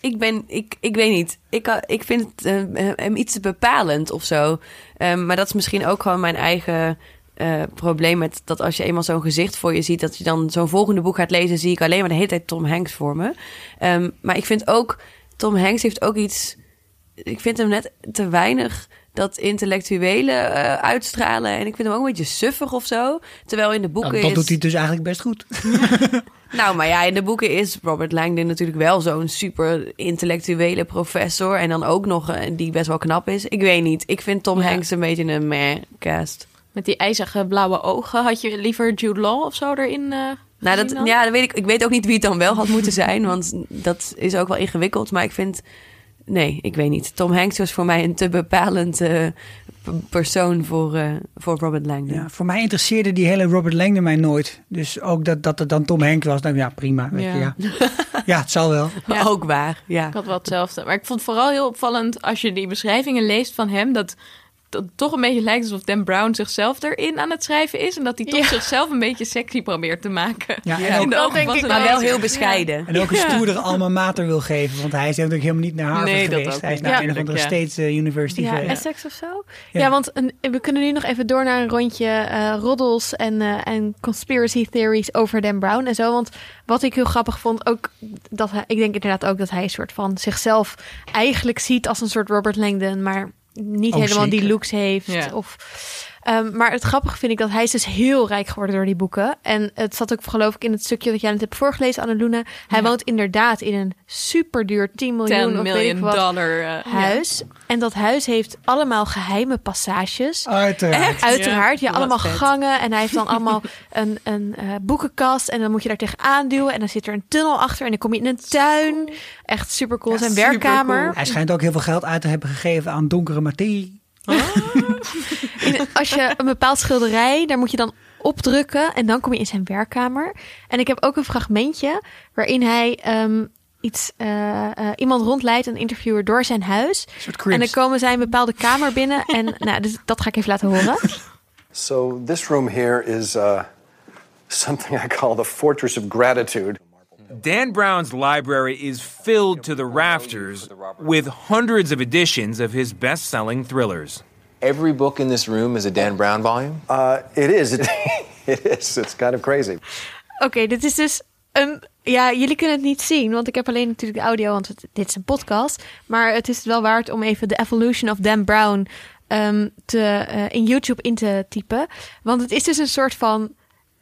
ik ben, ik, ik weet niet. Ik, ha- ik vind het eh, hem iets bepalend of zo. Ehm, maar dat is misschien ook gewoon mijn eigen eh, probleem met dat als je eenmaal zo'n gezicht voor je ziet, dat je dan zo'n volgende boek gaat lezen, zie ik alleen maar de hele tijd Tom Hanks voor me. Ehm, maar ik vind ook, Tom Hanks heeft ook iets. Ik vind hem net te weinig dat intellectuele eh, uitstralen. En ik vind hem ook een beetje suffig of zo. Terwijl in de boeken Nou, dat is... doet hij dus eigenlijk best goed. Nou, maar ja, in de boeken is Robert Langdon natuurlijk wel zo'n super intellectuele professor. En dan ook nog een die best wel knap is. Ik weet niet. Ik vind Tom Ja. Hanks een beetje een meh cast. Met die ijzige blauwe ogen. Had je liever Jude Law of zo erin eh Nou, dat, dan? ja, dat weet ik. Ik weet ook niet wie het dan wel had moeten zijn. Want dat is ook wel ingewikkeld. Maar ik vind. Nee, ik weet niet. Tom Hanks was voor mij een te bepalend eh, persoon voor, eh, voor Robert Langdon. Ja, voor mij interesseerde die hele Robert Langdon mij nooit. Dus ook dat, dat het dan Tom Hanks was. Nou ja, prima. Weet Ja. Je, ja. ja, het zal wel. Ja. Ook waar, ja. Ik had wel hetzelfde. Maar ik vond het vooral heel opvallend als je die beschrijvingen leest van hem. Dat dat het toch een beetje lijkt alsof Dan Brown zichzelf erin aan het schrijven is. En dat hij toch Ja. zichzelf een beetje sexy probeert te maken. Ja, en, ook, In de Dat ogen denk ik Maar wel heel bescheiden. en ook een stoerdere alma mater wil geven. Want hij is natuurlijk helemaal niet naar Harvard Nee, dat geweest. ook Hij is naar Ja. een of andere Ja. State eh, University Ja, geweest. Essex of zo? Ja, Ja. want een, we kunnen nu nog even door naar een rondje eh, roddels en, eh, en conspiracy theories over Dan Brown en zo. Want wat ik heel grappig vond, ook dat hij, ik denk inderdaad ook dat hij een soort van zichzelf eigenlijk ziet als een soort Robert Langdon, maar niet helemaal die looks heeft. Ja. Of, Ehm, maar het grappige vind ik dat hij is dus heel rijk geworden door die boeken. En het zat ook geloof ik in het stukje dat jij net hebt voorgelezen, Anneluna. Hij Ja. woont inderdaad in een superduur 10 miljoen 10 of weet ik million wat dollar eh, huis. En dat huis heeft allemaal geheime passages. Uiteraard. Uiteraard, ja, allemaal vet. gangen. En hij heeft dan allemaal een, een eh, boekenkast. En dan moet je daar tegenaan duwen. En dan zit er een tunnel achter. En dan kom je in een tuin. Echt super cool. Ja, Zijn werkkamer. Hij schijnt ook heel veel geld uit te hebben gegeven aan donkere materie. In- als je een bepaald schilderij, daar moet je dan opdrukken. En dan kom je in zijn werkkamer. En ik heb ook een fragmentje waarin hij ehm, iets, eh, eh, iemand rondleidt, een interviewer, door zijn huis. Een soort En dan komen zij een bepaalde kamer binnen. En nou, dus dat ga ik even laten horen. So, this room here is uh, something I call the Fortress of Gratitude. Dan Brown's library is filled to the rafters with hundreds of editions of his best selling thrillers. Every book in this room is a Dan Brown volume. Uh, it is. It, it is. It's kind of crazy. Oké, dit is dus een... Ja, jullie kunnen het niet zien, want ik heb alleen natuurlijk de audio, want het- dit is een podcast. Maar het is wel waard om even The Evolution of Dan Brown ehm, te, eh, in YouTube in te typen. Want het is dus een soort van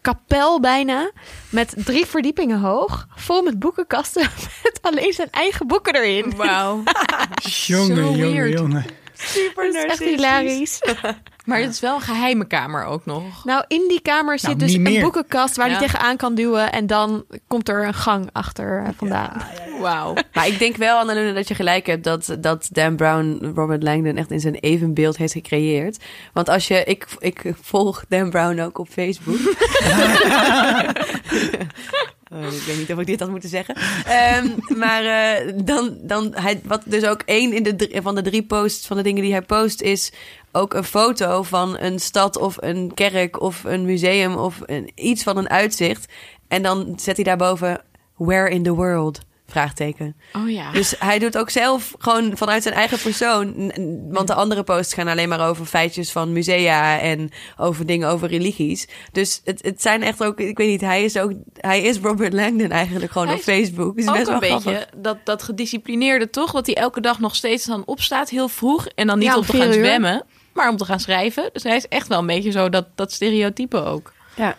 kapel bijna, met drie verdiepingen hoog, vol met boekenkasten, met alleen zijn eigen boeken erin. Wauw. Jongen, jongen, jongen. Super dat is echt hilarisch. Maar het is wel een geheime kamer ook nog. Nou, in die kamer zit Nou, dus een meer. boekenkast waar Ja. hij tegenaan kan duwen. En dan komt er een gang achter eh, vandaan. Wauw. Maar ik denk wel, Annalena, dat je gelijk hebt dat, dat Dan Brown Robert Langdon echt in zijn evenbeeld heeft gecreëerd. Want als je, ik, ik volg Dan Brown ook op Facebook. Oh, ik weet niet of ik dit had moeten zeggen. Ehm, maar eh, dan, dan hij, wat dus ook één in de van de drie posts van de dingen die hij post is ook een foto van een stad of een kerk of een museum of een, iets van een uitzicht. En dan zet hij daarboven Where in the world? Vraagteken. Oh ja. Dus hij doet ook zelf gewoon vanuit zijn eigen persoon. Want de andere posts gaan alleen maar over feitjes van musea en over dingen over religies. Dus het, het zijn echt ook, ik weet niet, hij is ook, hij is Robert Langdon eigenlijk gewoon Hij op is Facebook. Dus ook best een wel beetje grappig. dat, dat gedisciplineerde toch? Dat hij elke dag nog steeds dan opstaat, heel vroeg. En dan niet Ja, om te gaan uur. zwemmen, maar om te gaan schrijven. Dus hij is echt wel een beetje zo dat, dat stereotype ook. Ja.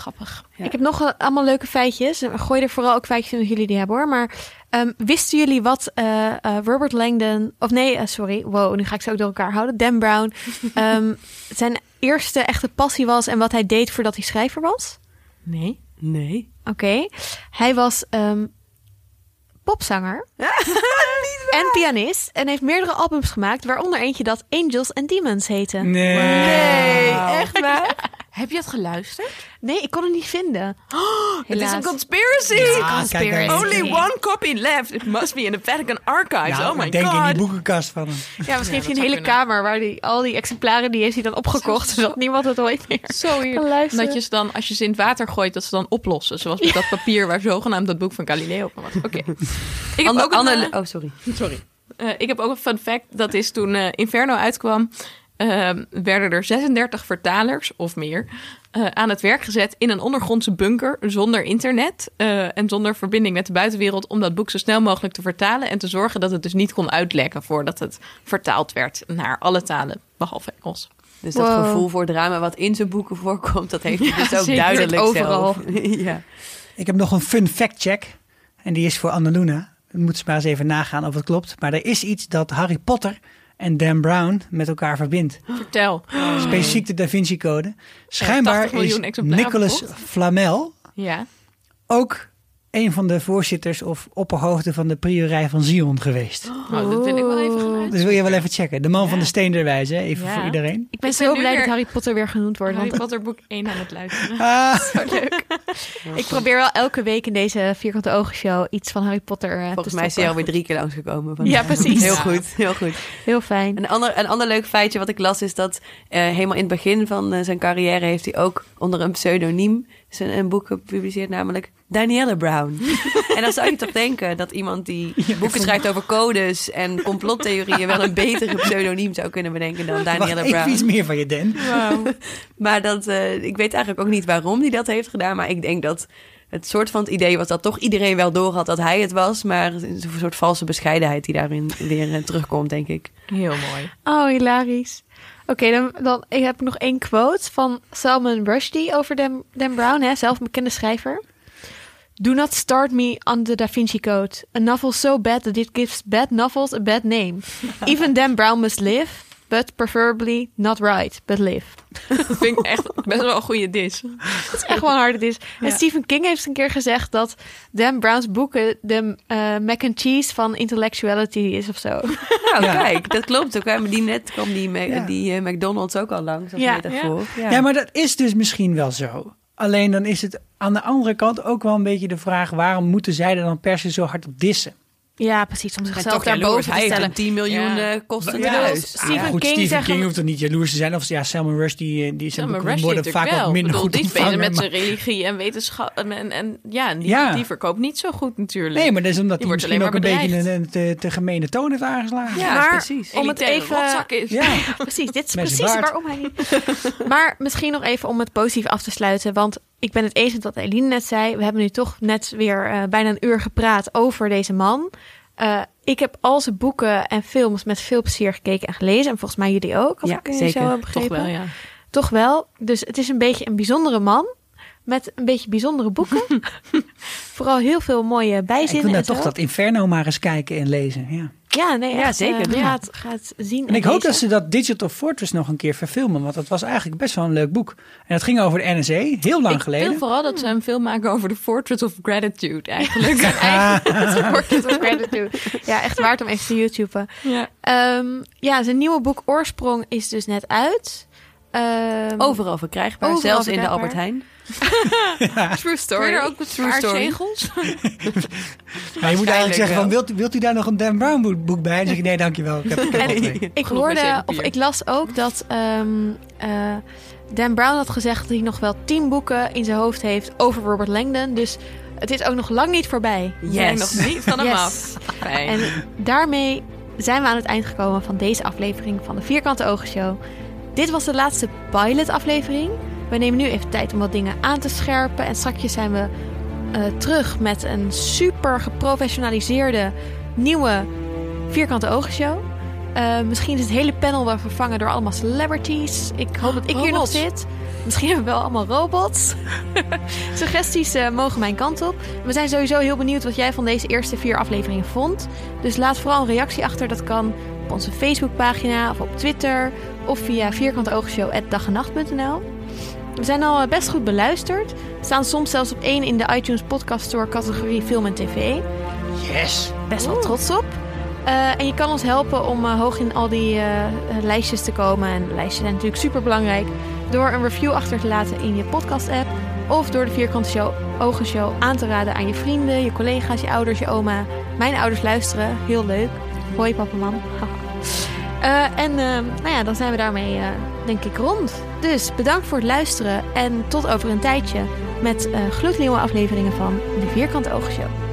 Grappig. Ja. Ik heb nog allemaal leuke feitjes. Gooi er vooral ook feitjes in als jullie die hebben hoor. Maar ehm, wisten jullie wat eh, eh, Robert Langdon... Of nee, eh, sorry. Wow, nu ga ik ze ook door elkaar houden. Dan Brown. ehm, zijn eerste echte passie was en wat hij deed voordat hij schrijver was? Nee. Nee. Oké. Hij was ehm, popzanger. en pianist. En heeft meerdere albums gemaakt. Waaronder eentje dat Angels and Demons heette. Nee. Nee, echt waar? Heb je het geluisterd? Nee, ik kon het niet vinden. Het is een conspiracy. Ja, kijk daar. Only one copy left. It must be in the Vatican Archives. Nou, oh my ik denk in die boekenkast van hem. Ja, misschien Ja, heeft hij een hele kunnen. kamer waar die, al die exemplaren die heeft hij dan opgekocht, zodat niemand het ooit meer Zo hier. kan luisteren. Dat je ze dan, als je ze in het water gooit, dat ze dan oplossen. Zoals met dat papier waar zogenaamd dat boek van Galileo van was. Oké. Ik heb ook een, eh, oh, sorry. Sorry. Eh, ik heb ook een fun fact. Dat is toen eh, Inferno uitkwam, eh, werden er 36 vertalers of meer eh, aan het werk gezet in een ondergrondse bunker zonder internet eh, en zonder verbinding met de buitenwereld om dat boek zo snel mogelijk te vertalen en te zorgen dat het dus niet kon uitlekken voordat het vertaald werd naar alle talen behalve Engels. Dus dat gevoel voor drama wat in zijn boeken voorkomt, dat heeft hij dus ook zeker. duidelijk Overal. zelf. ja. Ik heb nog een fun fact check. En die is voor Annaluna. Dan moet ze maar eens even nagaan of het klopt. Maar er is iets dat Harry Potter en Dan Brown met elkaar verbindt. Vertel. Specifiek de Da Vinci Code. Schijnbaar 80 miljoen is Nicolas. Flamel Ja. ook een van de voorzitters of opperhoofden van de priorij van Zion geweest. Nou, dat wil ik wel even gaan uit. Dus wil je wel even checken. De man van de steen der wijze, hè? even Ja. voor iedereen. Ik ben Ik zo ben blij weer- dat Harry Potter weer genoemd wordt. Harry Want Potter boek 1 aan het luisteren. Ah, ik probeer wel elke week in deze Vierkante Ogen show iets van Harry Potter eh, Volgens te mij is hij alweer drie keer langsgekomen. van- Ja, precies. Heel Ja. goed, heel goed. Heel fijn. Een ander, een ander leuk feitje wat ik las is dat eh, helemaal in het begin van eh, zijn carrière heeft hij ook onder een pseudoniem zijn, een boek gepubliceerd, namelijk Danielle Brown. en dan zou je toch denken dat iemand die boeken schrijft over codes en complottheorieën wel een betere pseudoniem zou kunnen bedenken dan wacht Danielle even iets Brown. meer van je, Dan. Maar dat, eh, ik weet eigenlijk ook niet waarom hij dat heeft gedaan, maar ik denk dat het soort van het idee was dat toch iedereen wel doorhad dat hij het was, maar een soort valse bescheidenheid die daarin weer eh, terugkomt, denk ik. Heel mooi. Oh, hilarisch. Oké, dan, dan ik heb nog één quote van Salman Rushdie over Dan, Dan Brown, hè, zelf een bekende schrijver. Do not start me on the Da Vinci Code. A novel so bad that it gives bad novels a bad name. Even Dan Brown must live, but preferably not write, but live. Dat vind ik echt best wel een goede dis. Dat is echt wel hard het is. En. Stephen King heeft een keer gezegd dat Dan Brown's boeken de eh, mac and cheese van intellectuality is of zo. Nou, Ja. kijk, dat klopt ook. Hè? Maar die net kwam die, Ja. die eh, McDonald's ook al langs metafoor. Ja. Ja, maar dat is dus misschien wel zo. Alleen dan is het aan de andere kant ook wel een beetje de vraag... waarom moeten zij er dan per se zo hard op dissen? Ja, precies. Om zichzelf daarboven te Hij heeft stellen. een 10 miljoen Ja. eh, kosten Ja, huis. Stephen Ah, goed, King Stephen zeggen- King hoeft er niet jaloers te zijn. Of ja, Salman Rushdie, eh, die zijn worden vaak wel. ook minder bedoel, goed die is bezig ontvangen. met maar- zijn religie en wetenschap. En, en, en ja, en die, Ja. die verkoopt niet zo goed natuurlijk. Nee, maar dat is omdat Die hij wordt misschien ook een alleen beetje maar een, een te, te gemene toon heeft aangeslagen. Ja, Maar precies. om het even- rotzak is. Ja. Precies, dit is precies waarom hij maar misschien nog even om het positief af te sluiten. Want ik ben het eens met wat Eline net zei. We hebben nu toch net weer eh, bijna een uur gepraat over deze man. Uh, ik heb al zijn boeken en films met veel plezier gekeken en gelezen. En volgens mij jullie ook, als Ja, ik het zeker. zo heb Toch begrepen. wel, ja. Toch wel. Dus het is een beetje een bijzondere man. Met een beetje bijzondere boeken. Vooral heel veel mooie Ik bijzinnen. wil nou en zo. toch dat Inferno maar eens kijken en lezen. Ja. Ja, nee, Ja, echt, zeker, eh, doen. Ga, het, ga het zien. En ik hoop dat ze dat Digital Fortress nog een keer verfilmen. Want dat was eigenlijk best wel een leuk boek. En het ging over de NSE, heel lang ik geleden. wil vooral dat ze een film maken over de Fortress of Gratitude eigenlijk. Of Gratitude. Ja, echt waard om even te YouTuben. ja. Ehm, ja, zijn nieuwe boek Oorsprong is dus net uit. Ehm, Overal verkrijgbaar, Overal zelfs in de. Albert Heijn. True story. Kun je er ook met paardzegels? Maar je moet eigenlijk zeggen, van, wilt, u- wilt u daar nog een Dan Brown boek- bij? En dan zeg je, nee, dankjewel. Ik heb, ik heb. Ik hoorde, of ik las ook dat ehm, eh, Dan Brown had gezegd dat hij nog wel tien boeken in zijn hoofd heeft over Robert Langdon. Dus het is ook nog lang niet voorbij. We zijn nog niet van hem Yes. af. Fijn. En daarmee zijn we aan het eind gekomen van deze aflevering van de Vierkante Ogen Show. Dit was de laatste pilot-aflevering. We nemen nu even tijd om wat dingen aan te scherpen. En straks zijn we eh, terug met een super geprofessionaliseerde nieuwe Vierkante Ogen Show. Eh, misschien is het hele panel wel vervangen door allemaal celebrities. Ik hoop dat ik hier nog zit. Misschien hebben we wel allemaal robots. Suggesties eh, mogen mijn kant op. We zijn sowieso heel benieuwd wat jij van deze eerste vier afleveringen vond. Dus laat vooral een reactie achter. Dat kan op onze Facebookpagina of op Twitter. Of via vierkanteogenshow.dagenacht.nl We zijn al eh, best goed beluisterd. We staan soms zelfs op één in de iTunes Podcast Store categorie film en tv. Yes. Best wel trots op. Eh, en je kan ons helpen om eh, hoog in al die lijstjes te komen. En lijstjes zijn natuurlijk super belangrijk. Door een review achter te laten in je podcast-app. Of door de Vierkante Show, Ogen Show aan te raden aan je vrienden, je collega's, je ouders, je oma. Mijn ouders luisteren. Heel leuk. Hoi papa, mam. Eh, en eh, nou ja, dan zijn we daarmee eh, denk ik rond. Dus bedankt voor het luisteren. En tot over een tijdje met eh gloednieuwe afleveringen van de Vierkante Ogen Show.